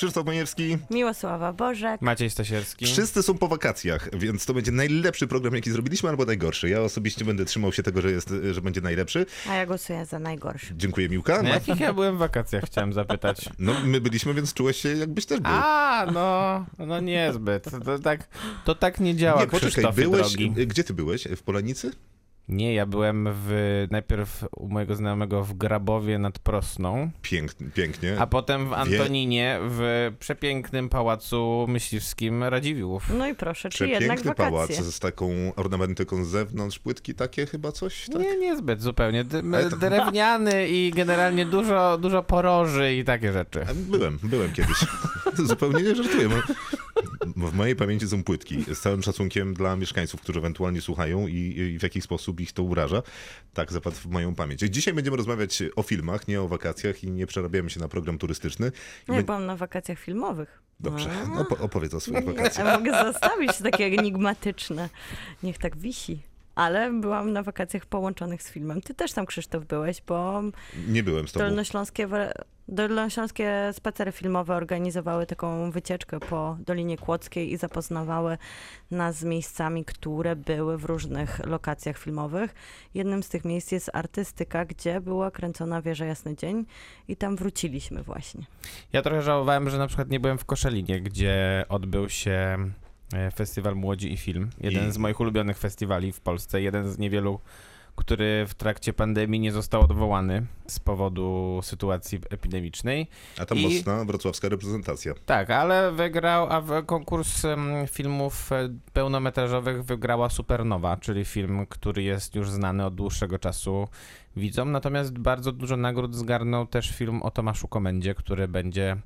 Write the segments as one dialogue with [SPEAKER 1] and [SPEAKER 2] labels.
[SPEAKER 1] Krzysztof Majewski.
[SPEAKER 2] Miłosława Bożek.
[SPEAKER 3] Maciej Stasierski.
[SPEAKER 1] Wszyscy są po wakacjach, więc to będzie najlepszy program, jaki zrobiliśmy, albo najgorszy. Ja osobiście będę trzymał się tego, że, jest, że będzie najlepszy.
[SPEAKER 2] A ja głosuję za najgorszy.
[SPEAKER 1] Dziękuję, Miłka.
[SPEAKER 3] Na jakich ja byłem w wakacjach, chciałem zapytać.
[SPEAKER 1] No, my byliśmy, więc czułeś się, jakbyś też był.
[SPEAKER 3] A, no, no niezbyt. To tak, to tak nie działa,
[SPEAKER 1] Nie, poczekaj, byłeś.
[SPEAKER 3] drogi.
[SPEAKER 1] Gdzie ty byłeś? W Polanicy?
[SPEAKER 3] Nie, ja byłem w, najpierw u mojego znajomego w Grabowie nad Prosną,
[SPEAKER 1] Pięknie. pięknie.
[SPEAKER 3] a potem w Antoninie w przepięknym pałacu myśliwskim Radziwiłłów.
[SPEAKER 2] No i proszę, czy jednak
[SPEAKER 1] Przepiękny pałac
[SPEAKER 2] wakacje.
[SPEAKER 1] z taką ornamentyką z zewnątrz, płytki takie chyba coś, tak?
[SPEAKER 3] Nie, niezbyt zupełnie. D-
[SPEAKER 1] to-
[SPEAKER 3] Drewniany i generalnie dużo, dużo poroży i takie rzeczy.
[SPEAKER 1] Byłem, byłem kiedyś. Zupełnie nie żartuję. W mojej pamięci są płytki. Z całym szacunkiem dla mieszkańców, którzy ewentualnie słuchają i, i w jaki sposób ich to uraża. Tak zapadł w moją pamięć. Dzisiaj będziemy rozmawiać o filmach, nie o wakacjach i nie przerabiamy się na program turystyczny.
[SPEAKER 2] Ja
[SPEAKER 1] bę-
[SPEAKER 2] byłam na wakacjach filmowych.
[SPEAKER 1] Dobrze, no, opo- opowiedz o swoich wakacjach.
[SPEAKER 2] A mogę zostawić takie enigmatyczne. Niech tak wisi. Ale byłam na wakacjach połączonych z filmem. Ty też tam, Krzysztof, byłeś, bo
[SPEAKER 1] Nie byłem z tobą.
[SPEAKER 2] Dolnośląskie, Dolnośląskie spacery filmowe organizowały taką wycieczkę po Dolinie Kłodzkiej i zapoznawały nas z miejscami, które były w różnych lokacjach filmowych. Jednym z tych miejsc jest artystyka, gdzie była kręcona Wieża Jasny Dzień i tam wróciliśmy właśnie.
[SPEAKER 3] Ja trochę żałowałem, że na przykład nie byłem w Koszalinie, gdzie odbył się Festiwal Młodzi i Film. Jeden
[SPEAKER 1] I-
[SPEAKER 3] z moich ulubionych festiwali w Polsce. Jeden z niewielu, który w trakcie pandemii nie został odwołany z powodu sytuacji epidemicznej.
[SPEAKER 1] A tam
[SPEAKER 3] I-
[SPEAKER 1] mocna wrocławska reprezentacja.
[SPEAKER 3] Tak, ale wygrał, a w konkurs filmów e, pełnometrażowych wygrała Supernowa, czyli film, który jest już znany od dłuższego czasu widzom. Natomiast bardzo dużo nagród zgarnął też film o Tomaszu Komendzie, który będzie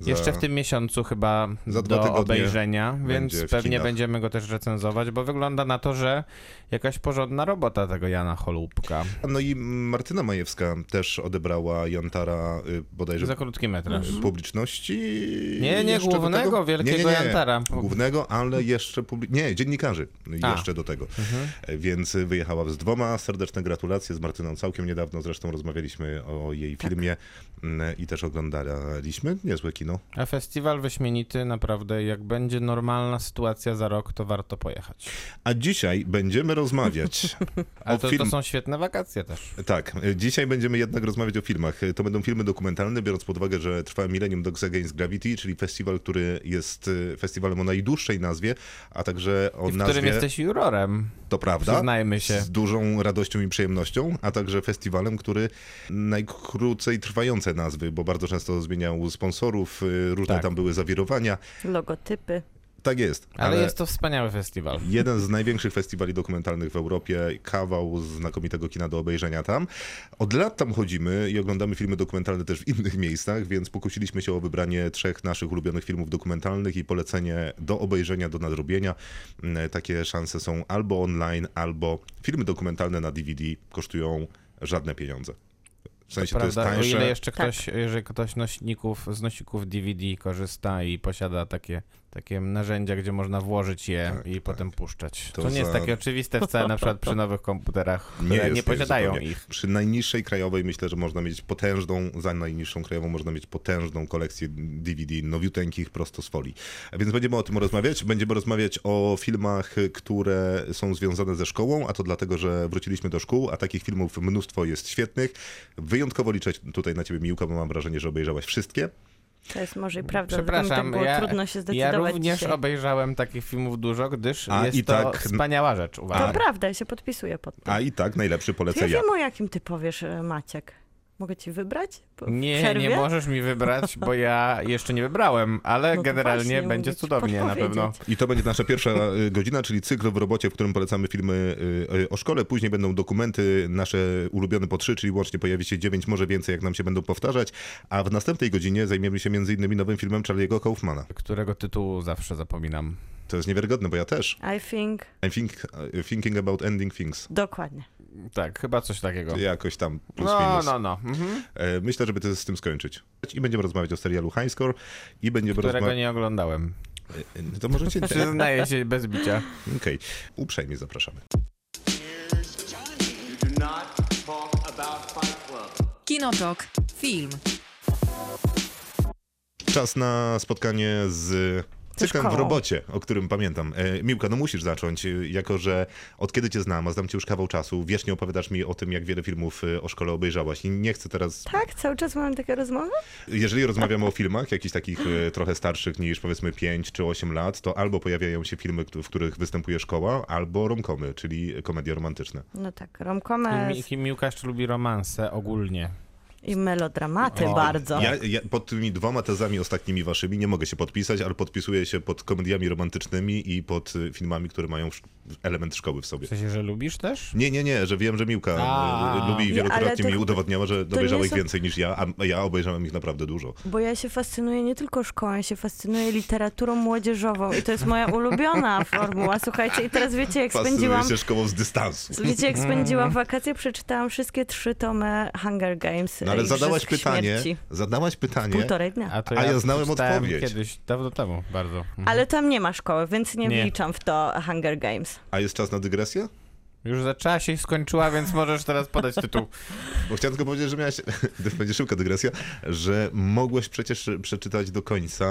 [SPEAKER 1] Za-
[SPEAKER 3] jeszcze w tym miesiącu chyba do obejrzenia, więc
[SPEAKER 1] będzie
[SPEAKER 3] pewnie będziemy go też recenzować, bo wygląda na to, że jakaś porządna robota tego Jana Holubka.
[SPEAKER 1] No i Martyna Majewska też odebrała Jantara y, bodajże
[SPEAKER 3] Za krótki metraż.
[SPEAKER 1] y, publiczności.
[SPEAKER 3] Nie, nie, głównego,
[SPEAKER 1] tego?
[SPEAKER 3] wielkiego Jantara.
[SPEAKER 1] Głównego, ale jeszcze publi- Nie, dziennikarzy
[SPEAKER 3] A.
[SPEAKER 1] jeszcze do tego.
[SPEAKER 3] Mhm.
[SPEAKER 1] E, Więc wyjechała z dwoma. Serdeczne gratulacje z Martyną całkiem niedawno. Zresztą rozmawialiśmy o jej
[SPEAKER 3] Tak.
[SPEAKER 1] filmie mm, i też oglądaliśmy. Niezłe kino.
[SPEAKER 3] A festiwal wyśmienity, naprawdę, jak będzie normalna sytuacja za rok, to warto pojechać.
[SPEAKER 1] A dzisiaj będziemy rozmawiać
[SPEAKER 3] Ale to,
[SPEAKER 1] film...
[SPEAKER 3] to są świetne wakacje też.
[SPEAKER 1] Tak, dzisiaj będziemy jednak rozmawiać o filmach. To będą filmy dokumentalne, biorąc pod uwagę, że trwa Millennium Dogs Against Gravity, czyli festiwal, który jest e, festiwalem o najdłuższej nazwie, a także o
[SPEAKER 3] I w
[SPEAKER 1] nazwie,
[SPEAKER 3] którym jesteś jurorem.
[SPEAKER 1] to prawda,
[SPEAKER 3] Przyznajmy się.
[SPEAKER 1] z dużą radością i przyjemnością, a także festiwalem, który najkrócej trwające nazwy, bo bardzo często zmieniał sponsorów, e, różne
[SPEAKER 3] Tak.
[SPEAKER 1] tam były zawirowania.
[SPEAKER 2] Logotypy.
[SPEAKER 1] Tak jest.
[SPEAKER 3] Ale, jest to wspaniały festiwal.
[SPEAKER 1] Jeden z największych festiwali dokumentalnych w Europie, kawał znakomitego kina do obejrzenia tam. Od lat tam chodzimy i oglądamy filmy dokumentalne też w innych miejscach, więc pokusiliśmy się o wybranie trzech naszych ulubionych filmów dokumentalnych i polecenie do obejrzenia, do nadrobienia. Mm, Takie szanse są albo online, albo filmy dokumentalne na DVD kosztują żadne pieniądze. W sensie to, jest
[SPEAKER 3] Prawda? O
[SPEAKER 1] tańsze.
[SPEAKER 3] ile jeszcze
[SPEAKER 2] Tak.
[SPEAKER 3] ktoś, jeżeli ktoś nośników, z nośników DVD korzysta i posiada takie, takie narzędzia, gdzie można włożyć je
[SPEAKER 1] Tak,
[SPEAKER 3] i
[SPEAKER 1] tak.
[SPEAKER 3] potem puszczać.
[SPEAKER 1] To
[SPEAKER 3] To, nie jest
[SPEAKER 1] za-
[SPEAKER 3] takie oczywiste wcale, na przykład przy nowych komputerach, które nie,
[SPEAKER 1] jest, jest
[SPEAKER 3] posiadają
[SPEAKER 1] zupełnie.
[SPEAKER 3] ich.
[SPEAKER 1] Przy najniższej krajowej myślę, że można mieć potężną, za najniższą krajową można mieć potężną kolekcję DVD nowiuteńkich prosto z folii. A Więc będziemy o tym rozmawiać. Będziemy rozmawiać o filmach, które są związane ze szkołą, a to dlatego, że wróciliśmy do szkół, a takich filmów mnóstwo jest świetnych. Wyjątkowo liczę tutaj na ciebie, Miłka, bo mam wrażenie, że obejrzałaś wszystkie.
[SPEAKER 2] To jest może i prawda, tak
[SPEAKER 3] Przepraszam,
[SPEAKER 2] było
[SPEAKER 3] ja,
[SPEAKER 2] trudno się
[SPEAKER 3] ja
[SPEAKER 2] zdecydować
[SPEAKER 3] również
[SPEAKER 2] dzisiaj.
[SPEAKER 3] obejrzałem takich filmów dużo, gdyż
[SPEAKER 1] A,
[SPEAKER 3] jest
[SPEAKER 1] i
[SPEAKER 3] to
[SPEAKER 1] tak-
[SPEAKER 3] wspaniała rzecz,
[SPEAKER 2] To
[SPEAKER 3] uważam.
[SPEAKER 2] prawda, ja się podpisuję pod tym.
[SPEAKER 1] A i tak najlepszy
[SPEAKER 2] To
[SPEAKER 1] polecę
[SPEAKER 2] ja
[SPEAKER 1] ja.
[SPEAKER 2] wiem, o jakim ty powiesz, e, Maciek. Mogę ci wybrać? Po-
[SPEAKER 3] Nie,
[SPEAKER 2] przerwie?
[SPEAKER 3] nie możesz mi wybrać, bo ja jeszcze nie wybrałem, ale
[SPEAKER 2] No
[SPEAKER 3] generalnie
[SPEAKER 2] właśnie,
[SPEAKER 3] będzie cudownie na pewno.
[SPEAKER 1] I to będzie nasza pierwsza y, godzina, czyli cykl w robocie, w którym polecamy filmy y, y, o szkole. Później będą dokumenty, nasze ulubione po trzy, czyli łącznie pojawi się dziewięć, może więcej, jak nam się będą powtarzać. A w następnej godzinie zajmiemy się między innymi nowym filmem Charlie'ego Kaufmana.
[SPEAKER 3] Którego tytułu zawsze zapominam.
[SPEAKER 1] To jest niewiarygodne, bo ja też.
[SPEAKER 2] I think,
[SPEAKER 1] I'm think, y, thinking about ending things.
[SPEAKER 2] dokładnie.
[SPEAKER 3] Tak, chyba coś takiego.
[SPEAKER 1] Jakoś tam plus
[SPEAKER 3] No,
[SPEAKER 1] minus.
[SPEAKER 3] no, no. Mhm.
[SPEAKER 1] E, Myślę, żeby to z tym skończyć. I będziemy rozmawiać o serialu High Score i będziemy
[SPEAKER 3] Którego
[SPEAKER 1] rozmawiać...
[SPEAKER 3] nie oglądałem.
[SPEAKER 1] E, e, To możecie... Okej,
[SPEAKER 3] Przyznaję się bez bicia.
[SPEAKER 1] uprzejmie zapraszamy.
[SPEAKER 4] Talk about Fight Club.
[SPEAKER 5] Kinotok. Film.
[SPEAKER 1] Czas na spotkanie z cyklem w robocie, o którym pamiętam. E, Miłka, no musisz zacząć, e, jako że od kiedy cię znam, a znam cię już kawał czasu, wiecznie opowiadasz mi o tym, jak wiele filmów e, o szkole obejrzałaś i nie chcę teraz...
[SPEAKER 2] Tak, cały czas mamy takie rozmowy?
[SPEAKER 1] Jeżeli rozmawiamy o filmach, jakichś takich e, trochę starszych niż powiedzmy 5 czy 8 lat, to albo pojawiają się filmy, w których występuje szkoła, albo romkomy, czyli komedie romantyczne.
[SPEAKER 2] No tak, romkomy
[SPEAKER 3] Mi- Kim Miłka jeszcze lubi romanse ogólnie.
[SPEAKER 2] I melodramaty
[SPEAKER 3] O,
[SPEAKER 2] bardzo.
[SPEAKER 1] Ja, ja pod tymi dwoma tezami ostatnimi waszymi nie mogę się podpisać, ale podpisuję się pod komediami romantycznymi i pod y, filmami, które mają element szkoły w sobie.
[SPEAKER 3] W sensie, że lubisz też?
[SPEAKER 1] Nie, nie, nie, że wiem, że Miłka
[SPEAKER 3] A.
[SPEAKER 1] y, lubi i
[SPEAKER 2] Nie,
[SPEAKER 1] wielokrotnie
[SPEAKER 2] to-
[SPEAKER 1] mi udowodniała, że obejrzała ich
[SPEAKER 2] są-
[SPEAKER 1] więcej niż ja, a ja obejrzałem ich naprawdę dużo.
[SPEAKER 2] Bo ja się fascynuję nie tylko szkołą, ja się fascynuję literaturą młodzieżową i to jest moja ulubiona formuła. Słuchajcie, i teraz wiecie, jak
[SPEAKER 1] Fascynuję
[SPEAKER 2] spędziłam...
[SPEAKER 1] się szkołą z dystansu.
[SPEAKER 2] Wiecie, jak spędziłam wakacje, przeczytałam wszystkie trzy tomy Hunger Games.
[SPEAKER 1] No ale zadałaś pytanie,
[SPEAKER 2] Śmierci.
[SPEAKER 1] zadałaś pytanie,
[SPEAKER 2] Półtorej dnia.
[SPEAKER 3] A, to
[SPEAKER 1] A ja znałem odpowiedź.
[SPEAKER 3] kiedyś, dawno temu bardzo. Mhm.
[SPEAKER 2] Ale tam nie ma szkoły, więc nie,
[SPEAKER 3] Nie.
[SPEAKER 2] wliczam w to Hunger Games.
[SPEAKER 1] a jest czas na dygresję?
[SPEAKER 3] Już zaczęła się i skończyła, więc możesz teraz podać tytuł.
[SPEAKER 1] Bo chciałem tylko powiedzieć, że miałaś, to będzie szybka dygresja, że mogłeś przecież przeczytać do końca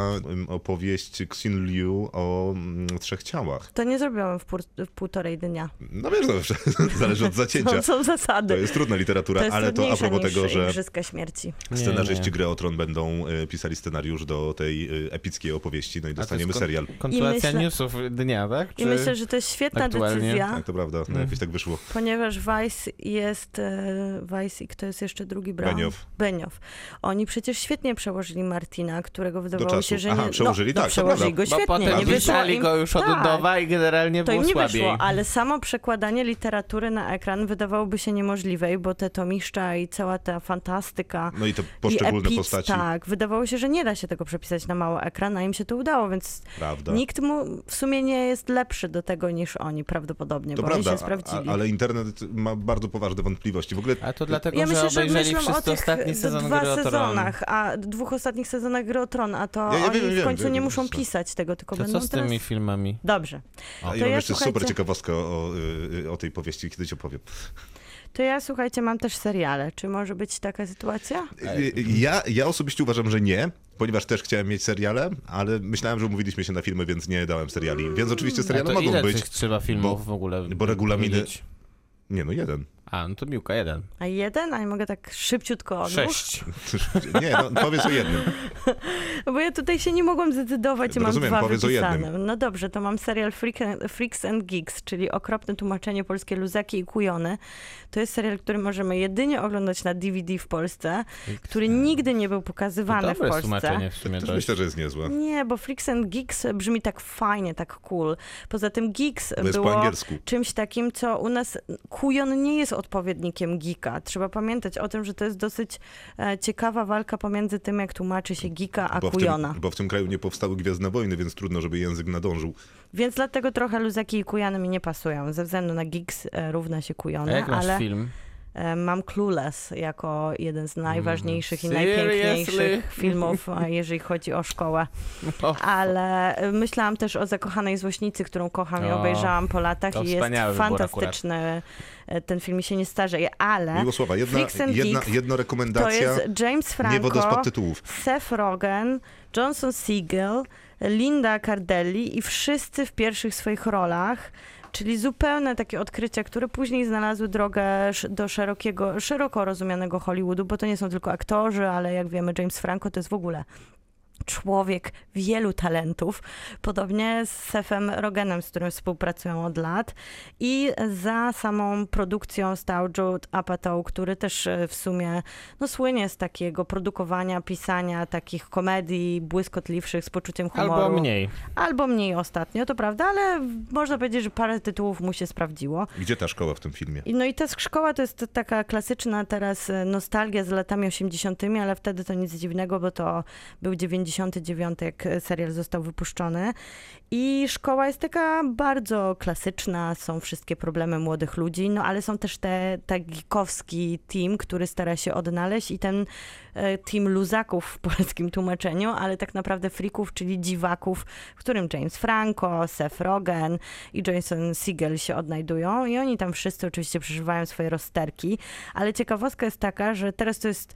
[SPEAKER 1] opowieść Xin Liu o mm, trzech ciałach.
[SPEAKER 2] To nie zrobiłam w, pół, w półtorej dnia.
[SPEAKER 1] No wiesz, dobrze, zależy od zacięcia.
[SPEAKER 2] To są zasady.
[SPEAKER 1] To jest trudna literatura,
[SPEAKER 2] To jest
[SPEAKER 1] ale to a propos tego, że
[SPEAKER 2] Igrzyska Śmierci.
[SPEAKER 3] Nie,
[SPEAKER 1] scenarzyści
[SPEAKER 3] nie.
[SPEAKER 1] Gry o Tron będą e, pisali scenariusz do tej e, epickiej opowieści, no i
[SPEAKER 3] A to
[SPEAKER 1] dostaniemy serial.
[SPEAKER 3] Kontynuacja
[SPEAKER 2] I myślę-
[SPEAKER 3] newsów dnia, tak?
[SPEAKER 2] I myślę, że to jest świetna
[SPEAKER 3] aktualnie?
[SPEAKER 2] decyzja,
[SPEAKER 1] Tak, to prawda, no, jakoś tak wyszło.
[SPEAKER 2] ponieważ Vice jest, e, Vice i kto jest jeszcze drugi Brown?
[SPEAKER 1] Benioff.
[SPEAKER 2] Benioff. Oni przecież świetnie przełożyli Martina, którego wydawało się, że
[SPEAKER 1] Aha,
[SPEAKER 2] nie...
[SPEAKER 1] przełożyli,
[SPEAKER 2] no,
[SPEAKER 1] tak, to
[SPEAKER 2] przełożyli go
[SPEAKER 3] Bo
[SPEAKER 2] świetnie.
[SPEAKER 3] potem
[SPEAKER 2] nie im-
[SPEAKER 3] go już od
[SPEAKER 2] tak.
[SPEAKER 3] nowa i generalnie
[SPEAKER 2] To
[SPEAKER 3] było
[SPEAKER 2] im nie
[SPEAKER 3] słabiej.
[SPEAKER 2] wyszło, ale samo przekładanie literatury na ekran wydawałoby się niemożliwe, bo te tomiszcza i cała ta fantastyka
[SPEAKER 1] No i te
[SPEAKER 2] i
[SPEAKER 1] poszczególne
[SPEAKER 2] epic,
[SPEAKER 1] postaci,
[SPEAKER 2] tak, wydawało się, że nie da się tego przepisać na mały ekran, a im się to udało, więc
[SPEAKER 1] prawda.
[SPEAKER 2] nikt mu w sumie nie jest lepszy do tego niż oni prawdopodobnie,
[SPEAKER 1] To
[SPEAKER 2] bo
[SPEAKER 1] prawda,
[SPEAKER 2] oni się
[SPEAKER 1] a, ale internet ma bardzo poważne wątpliwości. W ogóle
[SPEAKER 3] A to dlatego,
[SPEAKER 2] Ja
[SPEAKER 3] że
[SPEAKER 2] myślę, że myślą o tych
[SPEAKER 3] ostatni sezon
[SPEAKER 2] dwa
[SPEAKER 3] Gry
[SPEAKER 2] sezonach, a dwóch ostatnich sezonach Gry o Tron, a to
[SPEAKER 1] Ja- ja
[SPEAKER 2] oni
[SPEAKER 1] wiem,
[SPEAKER 2] w końcu
[SPEAKER 1] wiem,
[SPEAKER 2] nie
[SPEAKER 1] wiem,
[SPEAKER 2] muszą
[SPEAKER 1] wiem.
[SPEAKER 2] pisać tego, tylko
[SPEAKER 3] To
[SPEAKER 2] będą
[SPEAKER 3] co z
[SPEAKER 2] teraz...
[SPEAKER 3] tymi filmami?
[SPEAKER 2] Dobrze.
[SPEAKER 1] A
[SPEAKER 2] To
[SPEAKER 1] ja mam
[SPEAKER 2] ja,
[SPEAKER 1] jeszcze super
[SPEAKER 2] słuchajcie-
[SPEAKER 1] ciekawostkę o, y, o tej powieści, kiedyś opowiem.
[SPEAKER 2] To ja, słuchajcie, mam też seriale. Czy może być taka sytuacja?
[SPEAKER 1] Y, Ja, ja osobiście uważam, że nie, ponieważ też chciałem mieć seriale, ale myślałem, że umówiliśmy się na filmy, więc nie dałem seriali. Więc oczywiście seriale mogą
[SPEAKER 3] ile
[SPEAKER 1] być.
[SPEAKER 3] tych trzeba filmów w ogóle
[SPEAKER 1] bo regulaminy-
[SPEAKER 3] powiedzieć?
[SPEAKER 1] Nie, no jeden.
[SPEAKER 3] A, no to Miłka, jeden.
[SPEAKER 2] A jeden? A nie mogę tak szybciutko odmów?
[SPEAKER 3] Sześć.
[SPEAKER 1] Nie, no powiedz o jednym.
[SPEAKER 2] No Bo ja tutaj się nie mogłam zdecydować i mam
[SPEAKER 1] Rozumiem,
[SPEAKER 2] dwa
[SPEAKER 1] powiedz o
[SPEAKER 2] wypisane.
[SPEAKER 1] jednym.
[SPEAKER 2] No dobrze, to mam serial Freak and, Freaks and Geeks, czyli okropne tłumaczenie polskie Luzaki i Kujony. To jest serial, który możemy jedynie oglądać na DVD w Polsce, który nigdy nie był pokazywany w
[SPEAKER 3] Dobre
[SPEAKER 2] Polsce.
[SPEAKER 3] tłumaczenie w sumie
[SPEAKER 1] Też
[SPEAKER 3] dość.
[SPEAKER 1] myślę, że jest niezłe.
[SPEAKER 2] Nie, bo Freaks and Geeks brzmi tak fajnie, tak cool. Poza tym Geeks
[SPEAKER 1] po
[SPEAKER 2] było
[SPEAKER 1] angielsku.
[SPEAKER 2] czymś takim, co u nas kujon nie jest odpowiednikiem geeka. Trzeba pamiętać o tym, że to jest dosyć e, ciekawa walka pomiędzy tym, jak tłumaczy się geeka, a
[SPEAKER 1] Bo w,
[SPEAKER 2] kujona.
[SPEAKER 1] tym, bo w tym kraju nie powstały Gwiezdne Wojny, więc trudno, żeby język nadążył.
[SPEAKER 2] Więc dlatego trochę luzaki i kujany mi nie pasują. Ze względu na geeks e, równa się
[SPEAKER 3] A
[SPEAKER 2] kujony,
[SPEAKER 3] jak masz
[SPEAKER 2] ale
[SPEAKER 3] film?
[SPEAKER 2] Mam Clueless jako jeden z najważniejszych i
[SPEAKER 3] Seriously?
[SPEAKER 2] najpiękniejszych filmów, jeżeli chodzi o szkołę. Ale e, myślałam też o Zakochanej Złośnicy, którą kocham i
[SPEAKER 3] O,
[SPEAKER 2] obejrzałam po latach
[SPEAKER 3] to
[SPEAKER 2] i jest fantastyczny. E, Ten film mi się nie starzeje, ale
[SPEAKER 1] Miłosława, jedna, jedna, jedna
[SPEAKER 2] to
[SPEAKER 1] rekomendacja,
[SPEAKER 2] jest James
[SPEAKER 1] nie
[SPEAKER 2] Franco,
[SPEAKER 1] tytułów.
[SPEAKER 2] Seth Rogen, Johnson Siegel, Linda Cardelli i wszyscy w pierwszych swoich rolach. Czyli zupełne takie odkrycia, które później znalazły drogę do szerokiego, szeroko rozumianego Hollywoodu, bo to nie są tylko aktorzy, ale jak wiemy, James Franco to jest w ogóle człowiek wielu talentów, podobnie z Sefem Rogenem, z którym współpracują od lat. I za samą produkcją stał Jude Apatow, który też e, w sumie no, słynie z takiego produkowania, pisania takich komedii błyskotliwszych z poczuciem humoru.
[SPEAKER 3] albo mniej.
[SPEAKER 2] Albo mniej ostatnio, to prawda, ale można powiedzieć, że parę tytułów mu się sprawdziło.
[SPEAKER 1] Gdzie ta szkoła w tym filmie?
[SPEAKER 2] No i ta szkoła to jest taka klasyczna teraz e, nostalgia z latami 80., ale wtedy to nic dziwnego, bo to był 90 79, jak e, serial został wypuszczony. I szkoła jest taka bardzo klasyczna, są wszystkie problemy młodych ludzi, no ale są też te, te geekowski team, który stara się odnaleźć i ten e, team luzaków w polskim tłumaczeniu, ale tak naprawdę freaków, czyli dziwaków, w którym James Franco, Seth Rogen i Jason Segel się odnajdują i oni tam wszyscy oczywiście przeżywają swoje rozterki, ale ciekawostka jest taka, że teraz to jest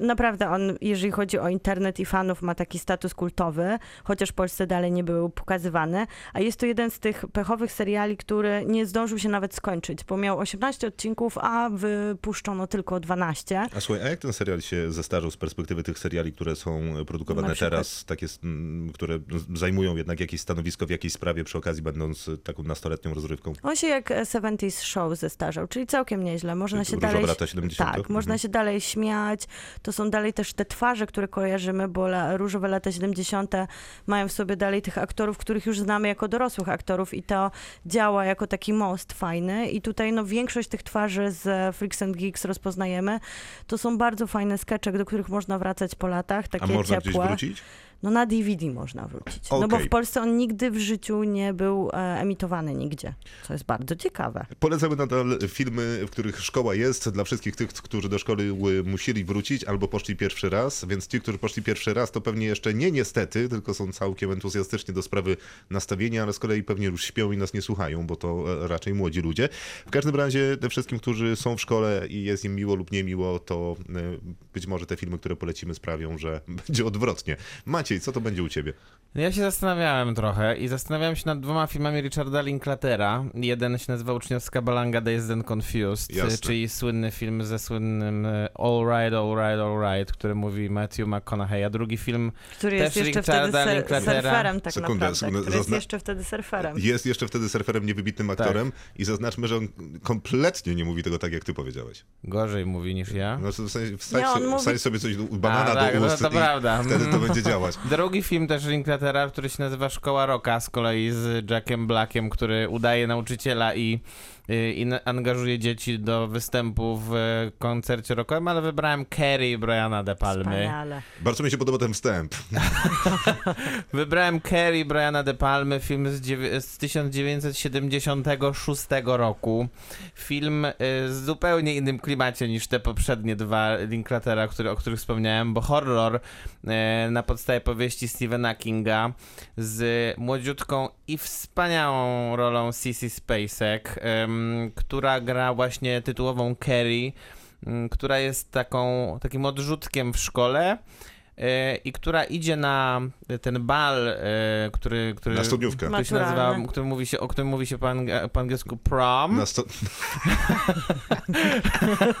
[SPEAKER 2] Naprawdę on, jeżeli chodzi o internet i fanów, ma taki status kultowy, chociaż w Polsce dalej nie był pokazywany, a jest to jeden z tych pechowych seriali, który nie zdążył się nawet skończyć, bo miał 18 odcinków, a wypuszczono tylko 12.
[SPEAKER 1] A słuchaj, a jak ten serial się zestarzał z perspektywy tych seriali, które są produkowane teraz, takie, które zajmują jednak jakieś stanowisko w jakiejś sprawie przy okazji, będąc taką nastoletnią rozrywką?
[SPEAKER 2] On się jak e, 70s Show zestarzał, czyli całkiem nieźle. Można się dalej...
[SPEAKER 1] lata 70.
[SPEAKER 2] Tak, można
[SPEAKER 1] Mhm.
[SPEAKER 2] się dalej śmiać. To są dalej też te twarze, które kojarzymy, bo la, różowe lata 70. mają w sobie dalej tych aktorów, których już znamy jako dorosłych aktorów i to działa jako taki most fajny. I tutaj no, większość tych twarzy z Freaks and Geeks rozpoznajemy. To są bardzo fajne skecze, do których można wracać po latach,
[SPEAKER 1] A
[SPEAKER 2] takie
[SPEAKER 1] można
[SPEAKER 2] ciepłe.
[SPEAKER 1] gdzieś wrócić?
[SPEAKER 2] No na DVD można wrócić. No bo w Polsce on nigdy w życiu nie był e, emitowany nigdzie, co jest bardzo ciekawe.
[SPEAKER 1] Polecamy nadal filmy, w których szkoła jest dla wszystkich tych, którzy do szkoły musieli wrócić albo poszli pierwszy raz, więc ci, którzy poszli pierwszy raz, to pewnie jeszcze nie niestety, tylko są całkiem entuzjastycznie do sprawy nastawienia, ale z kolei pewnie już śpią i nas nie słuchają, bo to e, raczej młodzi ludzie. W każdym razie tym wszystkim, którzy są w szkole i jest im miło lub niemiło, to e, być może te filmy, które polecimy sprawią, że będzie odwrotnie. Maciej, co to będzie u ciebie?
[SPEAKER 3] No Ja się zastanawiałem trochę i zastanawiałem się nad dwoma filmami Richarda Linklatera. Jeden się nazywa Uczniowska Balanga Dazed and Confused,
[SPEAKER 1] Jasne.
[SPEAKER 3] czyli słynny film ze słynnym e, All Right, All Right, All Right, który mówi Matthew McConaughey, a drugi film
[SPEAKER 2] Który jest
[SPEAKER 3] Też
[SPEAKER 2] jeszcze wtedy
[SPEAKER 3] Richarda
[SPEAKER 2] ser,
[SPEAKER 3] Linklatera.
[SPEAKER 2] surferem tak
[SPEAKER 1] Sekundę,
[SPEAKER 2] naprawdę,
[SPEAKER 1] sekundę,
[SPEAKER 2] który jest jeszcze wtedy surferem.
[SPEAKER 1] Jest jeszcze wtedy surferem niewybitnym aktorem i zaznaczmy, że on kompletnie nie mówi tego tak, jak ty powiedziałeś.
[SPEAKER 3] gorzej mówi niż ja.
[SPEAKER 1] No, to w sensie, wsadź,
[SPEAKER 2] Nie, mówi-
[SPEAKER 1] sobie coś, do- banana
[SPEAKER 3] A, tak,
[SPEAKER 1] do
[SPEAKER 3] no
[SPEAKER 1] ust
[SPEAKER 3] to
[SPEAKER 1] i
[SPEAKER 3] prawda.
[SPEAKER 1] wtedy to będzie działać.
[SPEAKER 3] Drugi film też Linklatera, który się nazywa Szkoła Rocka, z kolei z Jackiem Blackiem, który udaje nauczyciela i, i na- angażuje dzieci do występu w e, koncercie rockowym, ale wybrałem Carrie Briana De Palmy.
[SPEAKER 2] Wspaniale.
[SPEAKER 1] Bardzo mi się podoba ten wstęp.
[SPEAKER 3] Wybrałem Carrie Briana De Palmy, film z, z 1976 roku. Film y, z zupełnie innym klimacie niż te poprzednie dwa Linklatera, który, o których wspomniałem, bo horror y, na podstawie powieści Stephena Kinga z młodziutką i wspaniałą rolą Sissy Spacek, ym, która gra właśnie tytułową Carrie, ym, która jest taką, takim odrzutkiem w szkole e, i która idzie na ten bal, e, który, który,
[SPEAKER 1] Na studniówkę.
[SPEAKER 3] który się nazywa, który mówi się, o którym mówi się po, ang- po angielsku prom.
[SPEAKER 1] Na sto...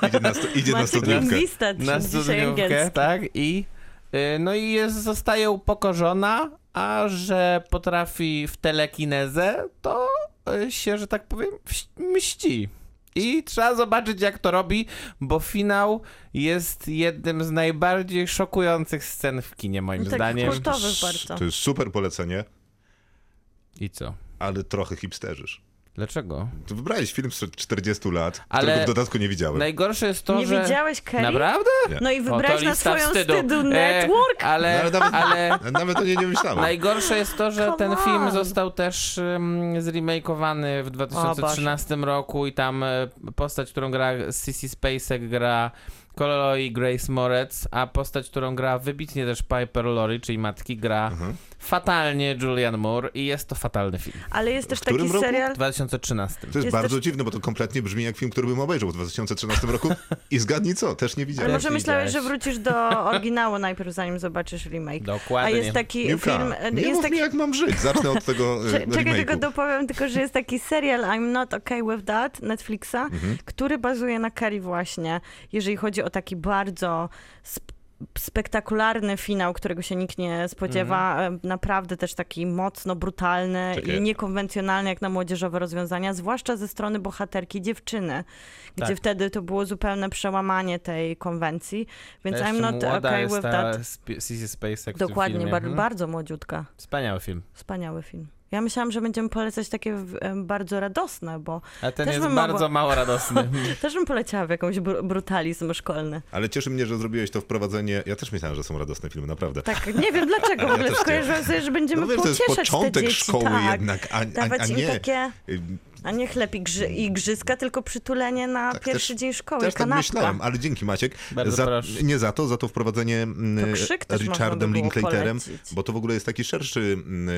[SPEAKER 1] idzie na, sto... idzie na studniówkę.
[SPEAKER 3] na
[SPEAKER 2] dzisiaj
[SPEAKER 3] studniówkę, tak, i e, no i jest, zostaje upokorzona, a że potrafi w telekinezę, to się, że tak powiem, mści. I trzeba zobaczyć, jak to robi, bo finał jest jednym z najbardziej szokujących scen w kinie, moim
[SPEAKER 2] Takich
[SPEAKER 3] zdaniem.
[SPEAKER 2] kultowych bardzo.
[SPEAKER 1] To jest super polecenie,
[SPEAKER 3] I co?
[SPEAKER 1] ale trochę hipsterzysz.
[SPEAKER 3] Dlaczego?
[SPEAKER 1] Ty wybrałeś film z 40 lat,
[SPEAKER 3] Ale
[SPEAKER 1] którego w dodatku nie widziałem.
[SPEAKER 3] Najgorsze jest to,
[SPEAKER 2] Nie
[SPEAKER 3] że...
[SPEAKER 2] widziałeś Kerry?
[SPEAKER 3] Naprawdę?
[SPEAKER 2] No i
[SPEAKER 3] O,
[SPEAKER 2] wybrałeś na swoją
[SPEAKER 3] wstydu.
[SPEAKER 2] wstydu
[SPEAKER 3] E,
[SPEAKER 2] network?
[SPEAKER 3] ale,
[SPEAKER 1] No, ale nawet-
[SPEAKER 3] ale
[SPEAKER 1] Nawet o niej nie myślałem.
[SPEAKER 3] najgorsze jest to, że
[SPEAKER 2] Come
[SPEAKER 3] ten
[SPEAKER 2] on.
[SPEAKER 3] film został też um, zremakeowany w 2013 roku i tam e, postać, którą gra Sissy Spacek gra Colloy Grace Moretz, a postać, którą gra wybitnie też Piper Laurie, czyli matki, gra
[SPEAKER 1] Mhm.
[SPEAKER 3] fatalnie Julian Moore i jest to fatalny film.
[SPEAKER 2] Ale jest też
[SPEAKER 1] W którym
[SPEAKER 2] taki
[SPEAKER 1] roku?
[SPEAKER 2] serial...
[SPEAKER 3] W 2013.
[SPEAKER 1] To jest,
[SPEAKER 2] Jest
[SPEAKER 1] bardzo
[SPEAKER 2] też-
[SPEAKER 1] dziwne, bo to kompletnie brzmi jak film, który bym obejrzał w 2013 roku. I zgadnij co, też nie
[SPEAKER 2] Ale
[SPEAKER 1] widziałem.
[SPEAKER 2] może
[SPEAKER 3] Też
[SPEAKER 2] myślałeś, że wrócisz do oryginału najpierw, zanim zobaczysz remake. A
[SPEAKER 3] Dokładnie.
[SPEAKER 2] jest taki
[SPEAKER 1] Miłka,
[SPEAKER 2] film...
[SPEAKER 1] nie
[SPEAKER 2] jest
[SPEAKER 1] mów
[SPEAKER 2] taki...
[SPEAKER 1] mi jak mam żyć. Zacznę od tego e,
[SPEAKER 2] Cze- Czekaj, tylko dopowiem, tylko że jest taki serial I'm Not Okay With That Netflixa,
[SPEAKER 1] Mhm.
[SPEAKER 2] który bazuje na Carrie właśnie, jeżeli chodzi o taki bardzo sp- spektakularny finał, którego się nikt nie spodziewa, e, naprawdę też taki mocno brutalny i niekonwencjonalny jak na młodzieżowe rozwiązania, zwłaszcza ze strony bohaterki dziewczyny, gdzie
[SPEAKER 3] Tak.
[SPEAKER 2] wtedy to było zupełne przełamanie tej konwencji, więc
[SPEAKER 3] Jeszcze
[SPEAKER 2] I'm Not Okay With That
[SPEAKER 3] Sp- Spacek
[SPEAKER 2] dokładnie, bar-
[SPEAKER 3] Mhm.
[SPEAKER 2] bardzo młodziutka.
[SPEAKER 3] Wspaniały film.
[SPEAKER 2] Wspaniały film. Ja myślałam, że będziemy polecać takie bardzo radosne, bo
[SPEAKER 3] A ten
[SPEAKER 2] Też
[SPEAKER 3] jest bardzo
[SPEAKER 2] mogła-
[SPEAKER 3] mało radosny.
[SPEAKER 2] też bym poleciała w jakąś br- brutalizm szkolny.
[SPEAKER 1] Ale cieszy mnie, że zrobiłeś to wprowadzenie. Ja też myślałem, że są radosne filmy, naprawdę.
[SPEAKER 2] Tak, nie wiem dlaczego, w ogóle skojarzyłam sobie, że będziemy
[SPEAKER 1] no wiesz, to jest
[SPEAKER 2] pocieszać te
[SPEAKER 1] początek
[SPEAKER 2] dzieci,
[SPEAKER 1] szkoły
[SPEAKER 2] tak.
[SPEAKER 1] jednak, a, a, a nie...
[SPEAKER 2] takie,
[SPEAKER 1] y,
[SPEAKER 2] a nie chleb i, grzy, i igrzyska, tylko przytulenie na
[SPEAKER 1] Tak,
[SPEAKER 2] pierwszy
[SPEAKER 1] też-
[SPEAKER 2] dzień szkoły,
[SPEAKER 1] Też tak myślałem, ale dzięki Maciek.
[SPEAKER 3] Bardzo
[SPEAKER 1] za,
[SPEAKER 3] proszę.
[SPEAKER 1] nie za to, za to wprowadzenie mm,
[SPEAKER 2] To krzyk też można
[SPEAKER 1] Richardem
[SPEAKER 2] by było
[SPEAKER 1] Linklaterem,
[SPEAKER 2] polecić.
[SPEAKER 1] bo to w ogóle jest taki szerszy mm,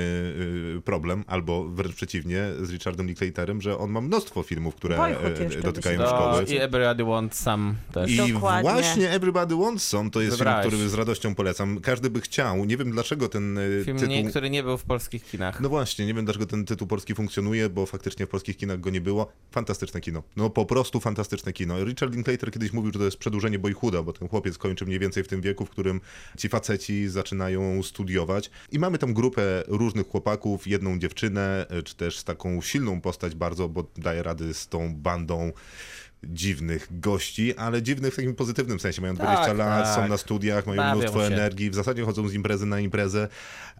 [SPEAKER 1] y, problem, albo wręcz przeciwnie, z Richardem Linklaterem, że on ma mnóstwo filmów, które
[SPEAKER 2] jeszcze
[SPEAKER 1] dotykają
[SPEAKER 3] To
[SPEAKER 1] szkoły.
[SPEAKER 3] I Everybody Wants Some też.
[SPEAKER 1] I
[SPEAKER 2] Dokładnie.
[SPEAKER 1] właśnie Everybody Wants Some to jest
[SPEAKER 3] Wybrałeś.
[SPEAKER 1] film, który z radością polecam. Każdy by chciał. Nie wiem dlaczego ten
[SPEAKER 3] Film,
[SPEAKER 1] tytuł...
[SPEAKER 3] nie, który nie był w polskich kinach.
[SPEAKER 1] No właśnie, nie wiem dlaczego ten tytuł polski funkcjonuje, bo faktycznie w polskich kinach go nie było. Fantastyczne kino. No po prostu fantastyczne kino. Richard Linklater kiedyś mówił, że to jest przedłużenie Boyhooda, bo ten chłopiec kończy mniej więcej w tym wieku, w którym ci faceci zaczynają studiować. I mamy tam grupę różnych chłopaków, jedną dziewczynę, e, czy też taką silną postać bardzo, bo daje rady z tą bandą dziwnych gości, ale dziwnych w takim pozytywnym sensie. Mają 20
[SPEAKER 3] Tak,
[SPEAKER 1] lat,
[SPEAKER 3] tak.
[SPEAKER 1] są na studiach, mają
[SPEAKER 3] Bawią
[SPEAKER 1] mnóstwo
[SPEAKER 3] się.
[SPEAKER 1] energii, w zasadzie chodzą z imprezy na imprezę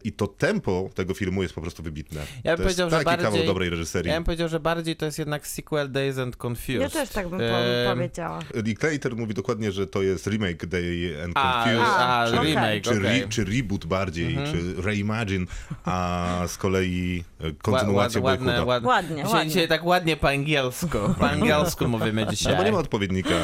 [SPEAKER 1] i to tempo tego filmu jest po prostu wybitne.
[SPEAKER 3] Ja bym
[SPEAKER 1] to
[SPEAKER 3] powiedział,
[SPEAKER 1] jest
[SPEAKER 3] że
[SPEAKER 1] taki kawał
[SPEAKER 3] bardziej-
[SPEAKER 1] dobrej reżyserii.
[SPEAKER 3] Ja bym powiedział, że bardziej to jest jednak sequel Days and Confused.
[SPEAKER 2] Ja też tak bym
[SPEAKER 3] Em,
[SPEAKER 2] powiedziała.
[SPEAKER 1] Linklater mówi dokładnie, że to jest remake Day and
[SPEAKER 3] A,
[SPEAKER 1] Confused.
[SPEAKER 3] a,
[SPEAKER 2] okej.
[SPEAKER 3] remake,
[SPEAKER 1] Czy,
[SPEAKER 3] okej.
[SPEAKER 1] re, czy reboot bardziej,
[SPEAKER 3] Mhm.
[SPEAKER 1] czy reimagine, a z kolei e,
[SPEAKER 3] Ła-
[SPEAKER 1] kontynuację
[SPEAKER 3] ład- ładne, ładne.
[SPEAKER 2] Ładnie,
[SPEAKER 3] Dzisiaj,
[SPEAKER 2] ładnie.
[SPEAKER 3] dzisiaj tak ładnie po angielsku. Po angielsku mówimy dzisiaj.
[SPEAKER 1] No bo nie ma odpowiednika